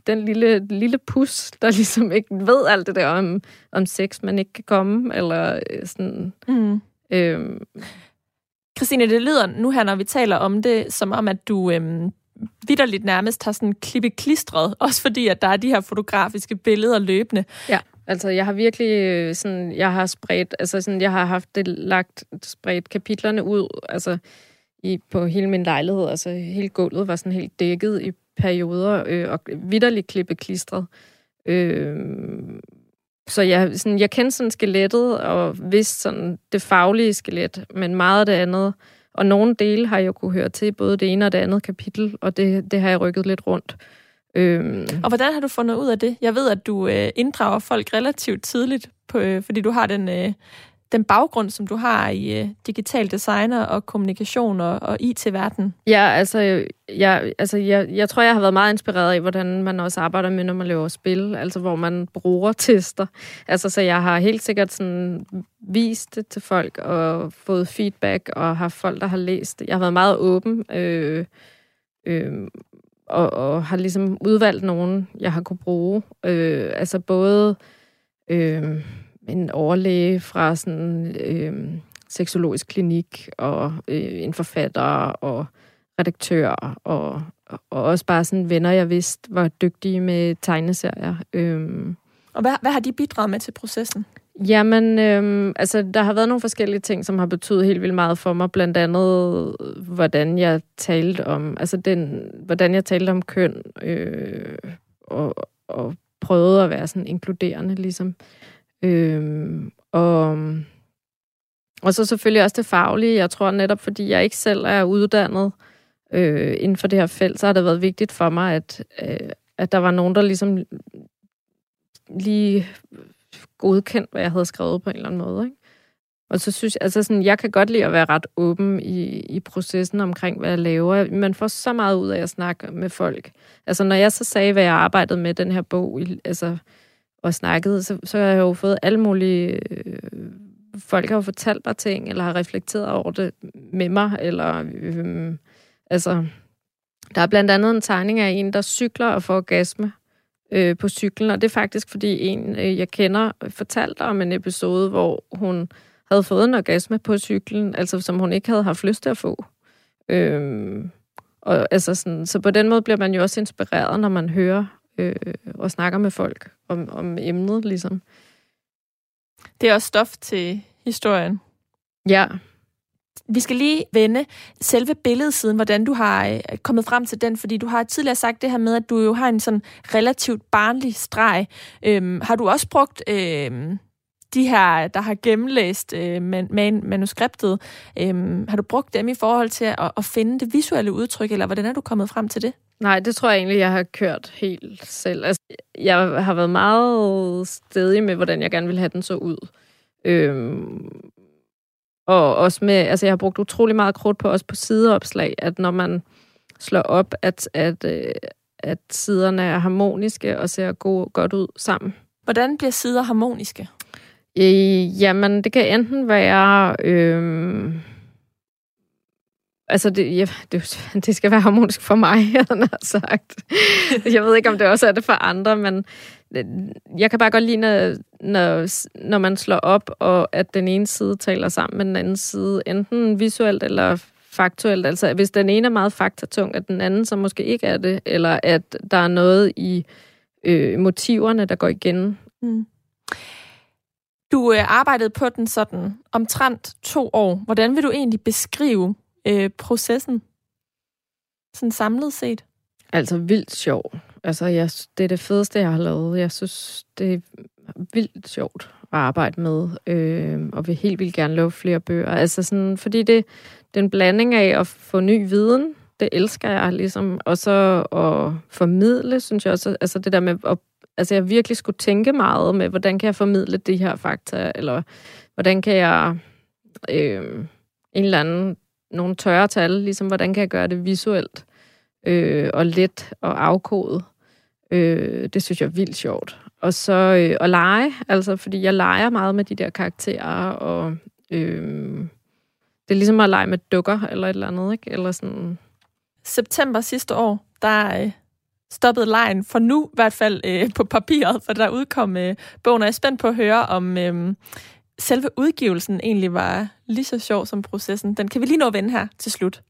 den lille, lille pus, der ligesom ikke ved alt det der om, om sex, man ikke kan komme, eller øh, sådan... Mm. Øh, Christine, det lyder nu her, når vi taler om det, som om, at du øhm, vidderligt nærmest har sådan klippe klistret, også fordi, at der er de her fotografiske billeder løbende. Ja, altså jeg har virkelig øh, sådan, jeg har spredt, altså sådan, jeg har haft det lagt, spredt kapitlerne ud, altså i, på hele min lejlighed, altså hele gulvet var sådan helt dækket i perioder, øh, og vidderligt klippe klistret. Øh, så jeg, sådan, jeg kendte sådan skelettet, og vidste sådan det faglige skelet, men meget af det andet. Og nogle dele har jeg kunne høre til, både det ene og det andet kapitel, og det, det har jeg rykket lidt rundt. Øhm. Og hvordan har du fundet ud af det? Jeg ved, at du øh, inddrager folk relativt tidligt, på, øh, fordi du har den, øh, den baggrund, som du har i øh, digital designer og kommunikation og, og IT-verden? Ja, altså, jeg, altså jeg, jeg tror, jeg har været meget inspireret af, hvordan man også arbejder med, når man laver spil, altså hvor man bruger tester. Altså, så jeg har helt sikkert sådan vist det til folk og fået feedback og har folk, der har læst det. Jeg har været meget åben øh, øh, og, og har ligesom udvalgt nogen, jeg har kunne bruge. Øh, altså både... Øh, en overlæge fra sådan øh, seksologisk klinik, og øh, en forfatter, og redaktør, og, og også bare sådan venner, jeg vidste var dygtige med tegneserier. Øh. Og hvad, hvad har de bidraget med til processen? Jamen, øh, altså, der har været nogle forskellige ting, som har betydet helt vildt meget for mig. Blandt andet, hvordan jeg talte om, altså den, hvordan jeg talte om køn, øh, og, og prøvede at være sådan inkluderende, ligesom. Øhm, og, og så selvfølgelig også det faglige. Jeg tror netop, fordi jeg ikke selv er uddannet øh, inden for det her felt, så har det været vigtigt for mig, at, øh, at der var nogen, der ligesom lige godkendt, hvad jeg havde skrevet på en eller anden måde. Ikke? Og så synes jeg, altså sådan, jeg kan godt lide at være ret åben i, i processen omkring, hvad jeg laver. Man får så meget ud af at snakke med folk. Altså, når jeg så sagde, hvad jeg arbejdede med den her bog, altså, og snakket, så, så har jeg jo fået alle mulige... Øh, folk har jo fortalt mig ting, eller har reflekteret over det med mig, eller... Øh, altså, der er blandt andet en tegning af en, der cykler og får orgasme øh, på cyklen, og det er faktisk, fordi en, øh, jeg kender, fortalte om en episode, hvor hun havde fået en orgasme på cyklen, altså som hun ikke havde haft lyst til at få. Øh, og altså sådan, så på den måde bliver man jo også inspireret, når man hører øh, og snakker med folk om, om emnet, ligesom. Det er også stof til historien. Ja. Vi skal lige vende selve billedsiden, hvordan du har øh, kommet frem til den, fordi du har tidligere sagt det her med, at du jo har en sådan relativt barnlig streg. Øhm, har du også brugt øhm, de her, der har gennemlæst øh, man, manuskriptet, øhm, har du brugt dem i forhold til at, at finde det visuelle udtryk, eller hvordan er du kommet frem til det? Nej, det tror jeg egentlig, jeg har kørt helt selv. Altså, jeg har været meget stedig med, hvordan jeg gerne vil have den så ud. Øhm, og også med, altså jeg har brugt utrolig meget krudt på, også på sideopslag, at når man slår op, at, at, øh, at siderne er harmoniske og ser god, godt ud sammen. Hvordan bliver sider harmoniske? Øh, jamen, det kan enten være... Øh, altså, det, ja, det, det skal være harmonisk for mig, han har sagt. Jeg ved ikke, om det også er det for andre, men øh, jeg kan bare godt lide, når, når, når man slår op, og at den ene side taler sammen med den anden side, enten visuelt eller faktuelt. Altså, hvis den ene er meget faktatung, at den anden så måske ikke er det, eller at der er noget i øh, motiverne, der går igen. Mm. Du øh, arbejdede på den sådan omtrent to år. Hvordan vil du egentlig beskrive øh, processen? Sådan samlet set. Altså vildt sjov. Altså, jeg, det er det fedeste, jeg har lavet. Jeg synes, det er vildt sjovt at arbejde med, øh, og vil helt vildt gerne lave flere bøger. Altså sådan, fordi det, det er en blanding af at få ny viden, det elsker jeg ligesom, og så at formidle, synes jeg også, altså det der med at altså jeg virkelig skulle tænke meget med, hvordan kan jeg formidle de her fakta, eller hvordan kan jeg øh, en eller anden, nogle tørre tal, ligesom hvordan kan jeg gøre det visuelt øh, og let og afkodet. Øh, det synes jeg er vildt sjovt. Og så øh, at lege, altså fordi jeg leger meget med de der karakterer, og øh, det er ligesom at lege med dukker eller et eller andet, ikke? Eller sådan... September sidste år, der øh, stoppede lejen for nu, i hvert fald øh, på papiret, for der udkom øh, bogen, og jeg er spændt på at høre, om øh, selve udgivelsen egentlig var lige så sjov som processen. Den kan vi lige nå at vende her til slut.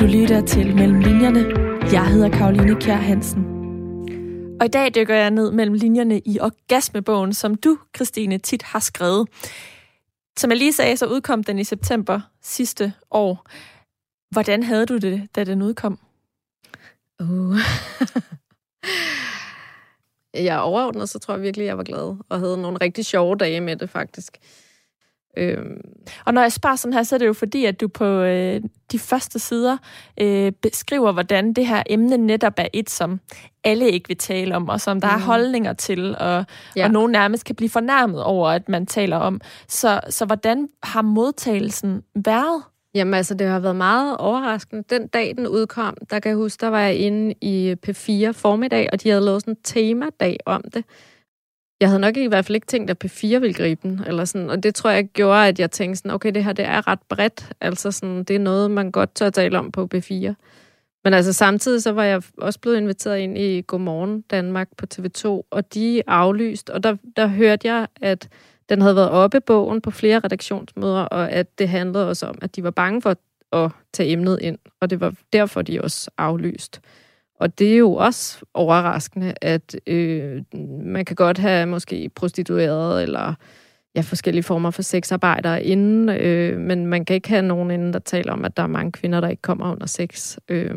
Du lytter til Mellem Linjerne. Jeg hedder Karoline Kjær Hansen. Og i dag dykker jeg ned mellem linjerne i Orgasmebogen, som du, Christine, tit har skrevet. Som jeg lige sagde, så udkom den i september sidste år. Hvordan havde du det, da den udkom? Uh. jeg overordnet, så tror jeg virkelig, jeg var glad, og havde nogle rigtig sjove dage med det, faktisk. Øhm. Og når jeg spørger sådan her, så er det jo fordi, at du på øh, de første sider øh, beskriver, hvordan det her emne netop er et, som alle ikke vil tale om, og som der mm. er holdninger til, og, ja. og nogen nærmest kan blive fornærmet over, at man taler om. Så, så hvordan har modtagelsen været? Jamen altså, det har været meget overraskende. Den dag, den udkom, der kan jeg huske, der var jeg inde i P4 formiddag, og de havde lavet sådan en temadag om det. Jeg havde nok i hvert fald ikke tænkt, at P4 ville gribe den, eller sådan, og det tror jeg gjorde, at jeg tænkte sådan, okay, det her det er ret bredt, altså sådan, det er noget, man godt tør tale om på P4. Men altså samtidig så var jeg også blevet inviteret ind i Godmorgen Danmark på TV2, og de aflyst, og der, der hørte jeg, at den havde været oppe bogen på flere redaktionsmøder, og at det handlede også om, at de var bange for at tage emnet ind, og det var derfor, de også aflyst. Og det er jo også overraskende, at øh, man kan godt have måske prostitueret eller ja, forskellige former for sexarbejdere inden, øh, men man kan ikke have nogen inden, der taler om, at der er mange kvinder, der ikke kommer under sex. Øh,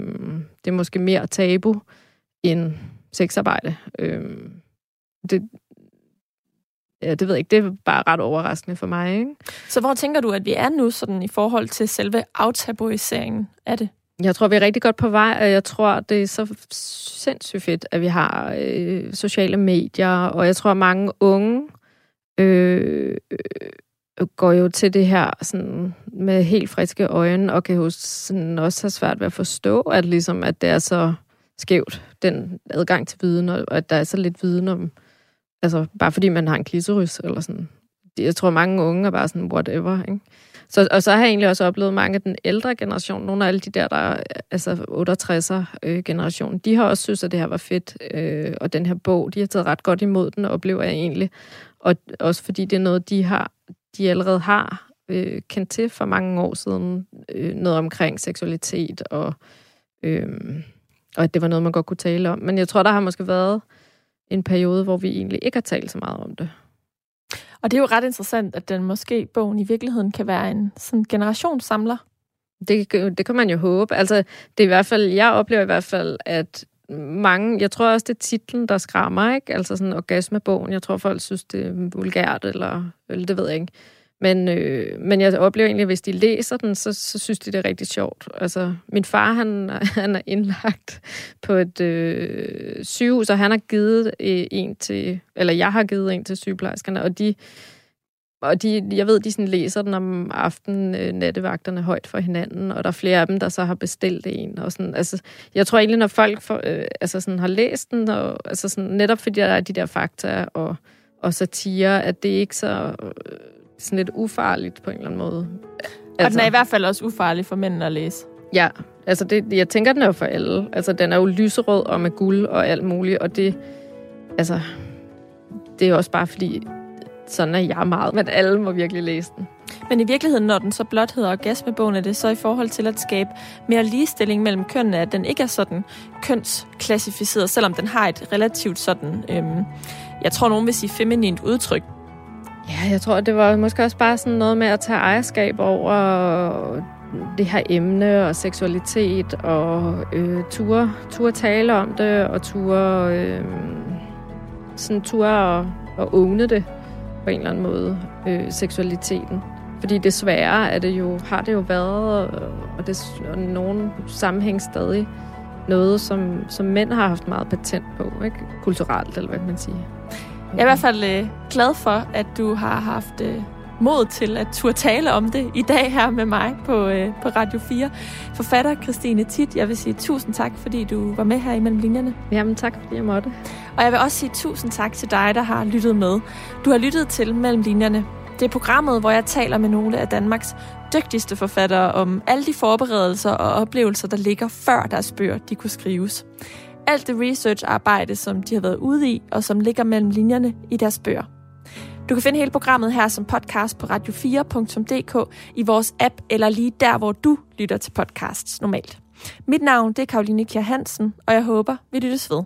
det er måske mere tabu end sexarbejde. Øh, det, ja, det ved jeg ikke, det er bare ret overraskende for mig. Ikke? Så hvor tænker du, at vi er nu sådan i forhold til selve aftabuiseringen af det? Jeg tror, vi er rigtig godt på vej, og jeg tror, det er så sindssygt fedt, at vi har øh, sociale medier, og jeg tror, mange unge øh, øh, går jo til det her sådan, med helt friske øjne, og kan jo sådan, også have svært ved at forstå, at, ligesom, at det er så skævt, den adgang til viden, og at der er så lidt viden om, Altså, bare fordi man har en klitoris, eller sådan. Jeg tror, mange unge er bare sådan, whatever, ikke? Så, og så har jeg egentlig også oplevet mange af den ældre generation, nogle af alle de der, der altså 68'er øh, generation, de har også synes, at det her var fedt, øh, og den her bog, de har taget ret godt imod den, oplever jeg egentlig. Og også fordi det er noget, de har, de allerede har øh, kendt til for mange år siden, øh, noget omkring seksualitet, og, øh, og at det var noget, man godt kunne tale om. Men jeg tror, der har måske været en periode, hvor vi egentlig ikke har talt så meget om det. Og det er jo ret interessant, at den måske bogen i virkeligheden kan være en sådan generationssamler. Det, det kan man jo håbe. Altså, det er i hvert fald, jeg oplever i hvert fald, at mange, jeg tror også, det er titlen, der skræmmer, ikke? Altså sådan orgasmebogen. Jeg tror, folk synes, det er vulgært, eller, eller det ved jeg ikke. Men, øh, men jeg oplever egentlig, at hvis de læser den, så, så synes de, det er rigtig sjovt. Altså, min far, han, han er indlagt på et øh, sygehus, og han har givet øh, en til, eller jeg har givet en til sygeplejerskerne, og de, og de, jeg ved, de sådan læser den om aftenen, øh, nattevagterne højt for hinanden, og der er flere af dem, der så har bestilt en. Og sådan, altså, jeg tror egentlig, når folk for, øh, altså sådan, har læst den, og, altså sådan, netop fordi der er de der fakta og, og satire, at det ikke så øh, sådan lidt ufarligt på en eller anden måde. Altså, og den er altså- i hvert fald også ufarlig for mændene at læse. Ja, altså det, jeg tænker, den er jo for alle. Altså, den er jo lyserød og med guld og alt muligt, og det, altså, det er også bare fordi, sådan er jeg meget, men alle må virkelig læse den. Men i virkeligheden, når den så blot hedder orgasmebogen, er det så i forhold til at skabe mere ligestilling mellem kønnene, at den ikke er sådan kønsklassificeret, selvom den har et relativt sådan, øhm, jeg tror nogen vil sige feminint udtryk. Ja, jeg tror, det var måske også bare sådan noget med at tage ejerskab over det her emne og seksualitet og øh, ture, ture tale om det og ture, øh, sådan ture og, og åbne det på en eller anden måde, øh, seksualiteten. Fordi desværre er det jo, har det jo været, øh, og, det, er nogen sammenhæng stadig, noget, som, som mænd har haft meget patent på, ikke? kulturelt, eller hvad kan man sige. Jeg er i hvert fald øh, glad for, at du har haft øh, mod til at turde tale om det i dag her med mig på, øh, på Radio 4. Forfatter Christine Tit, jeg vil sige tusind tak, fordi du var med her imellem linjerne. Jamen tak, fordi jeg måtte. Og jeg vil også sige tusind tak til dig, der har lyttet med. Du har lyttet til Mellem Linjerne. Det er programmet, hvor jeg taler med nogle af Danmarks dygtigste forfattere om alle de forberedelser og oplevelser, der ligger før deres bøger de kunne skrives. Alt det researcharbejde, som de har været ude i, og som ligger mellem linjerne i deres bøger. Du kan finde hele programmet her som podcast på radio4.dk i vores app, eller lige der, hvor du lytter til podcasts normalt. Mit navn det er Karoline Kjær Hansen, og jeg håber, vi lyttes ved.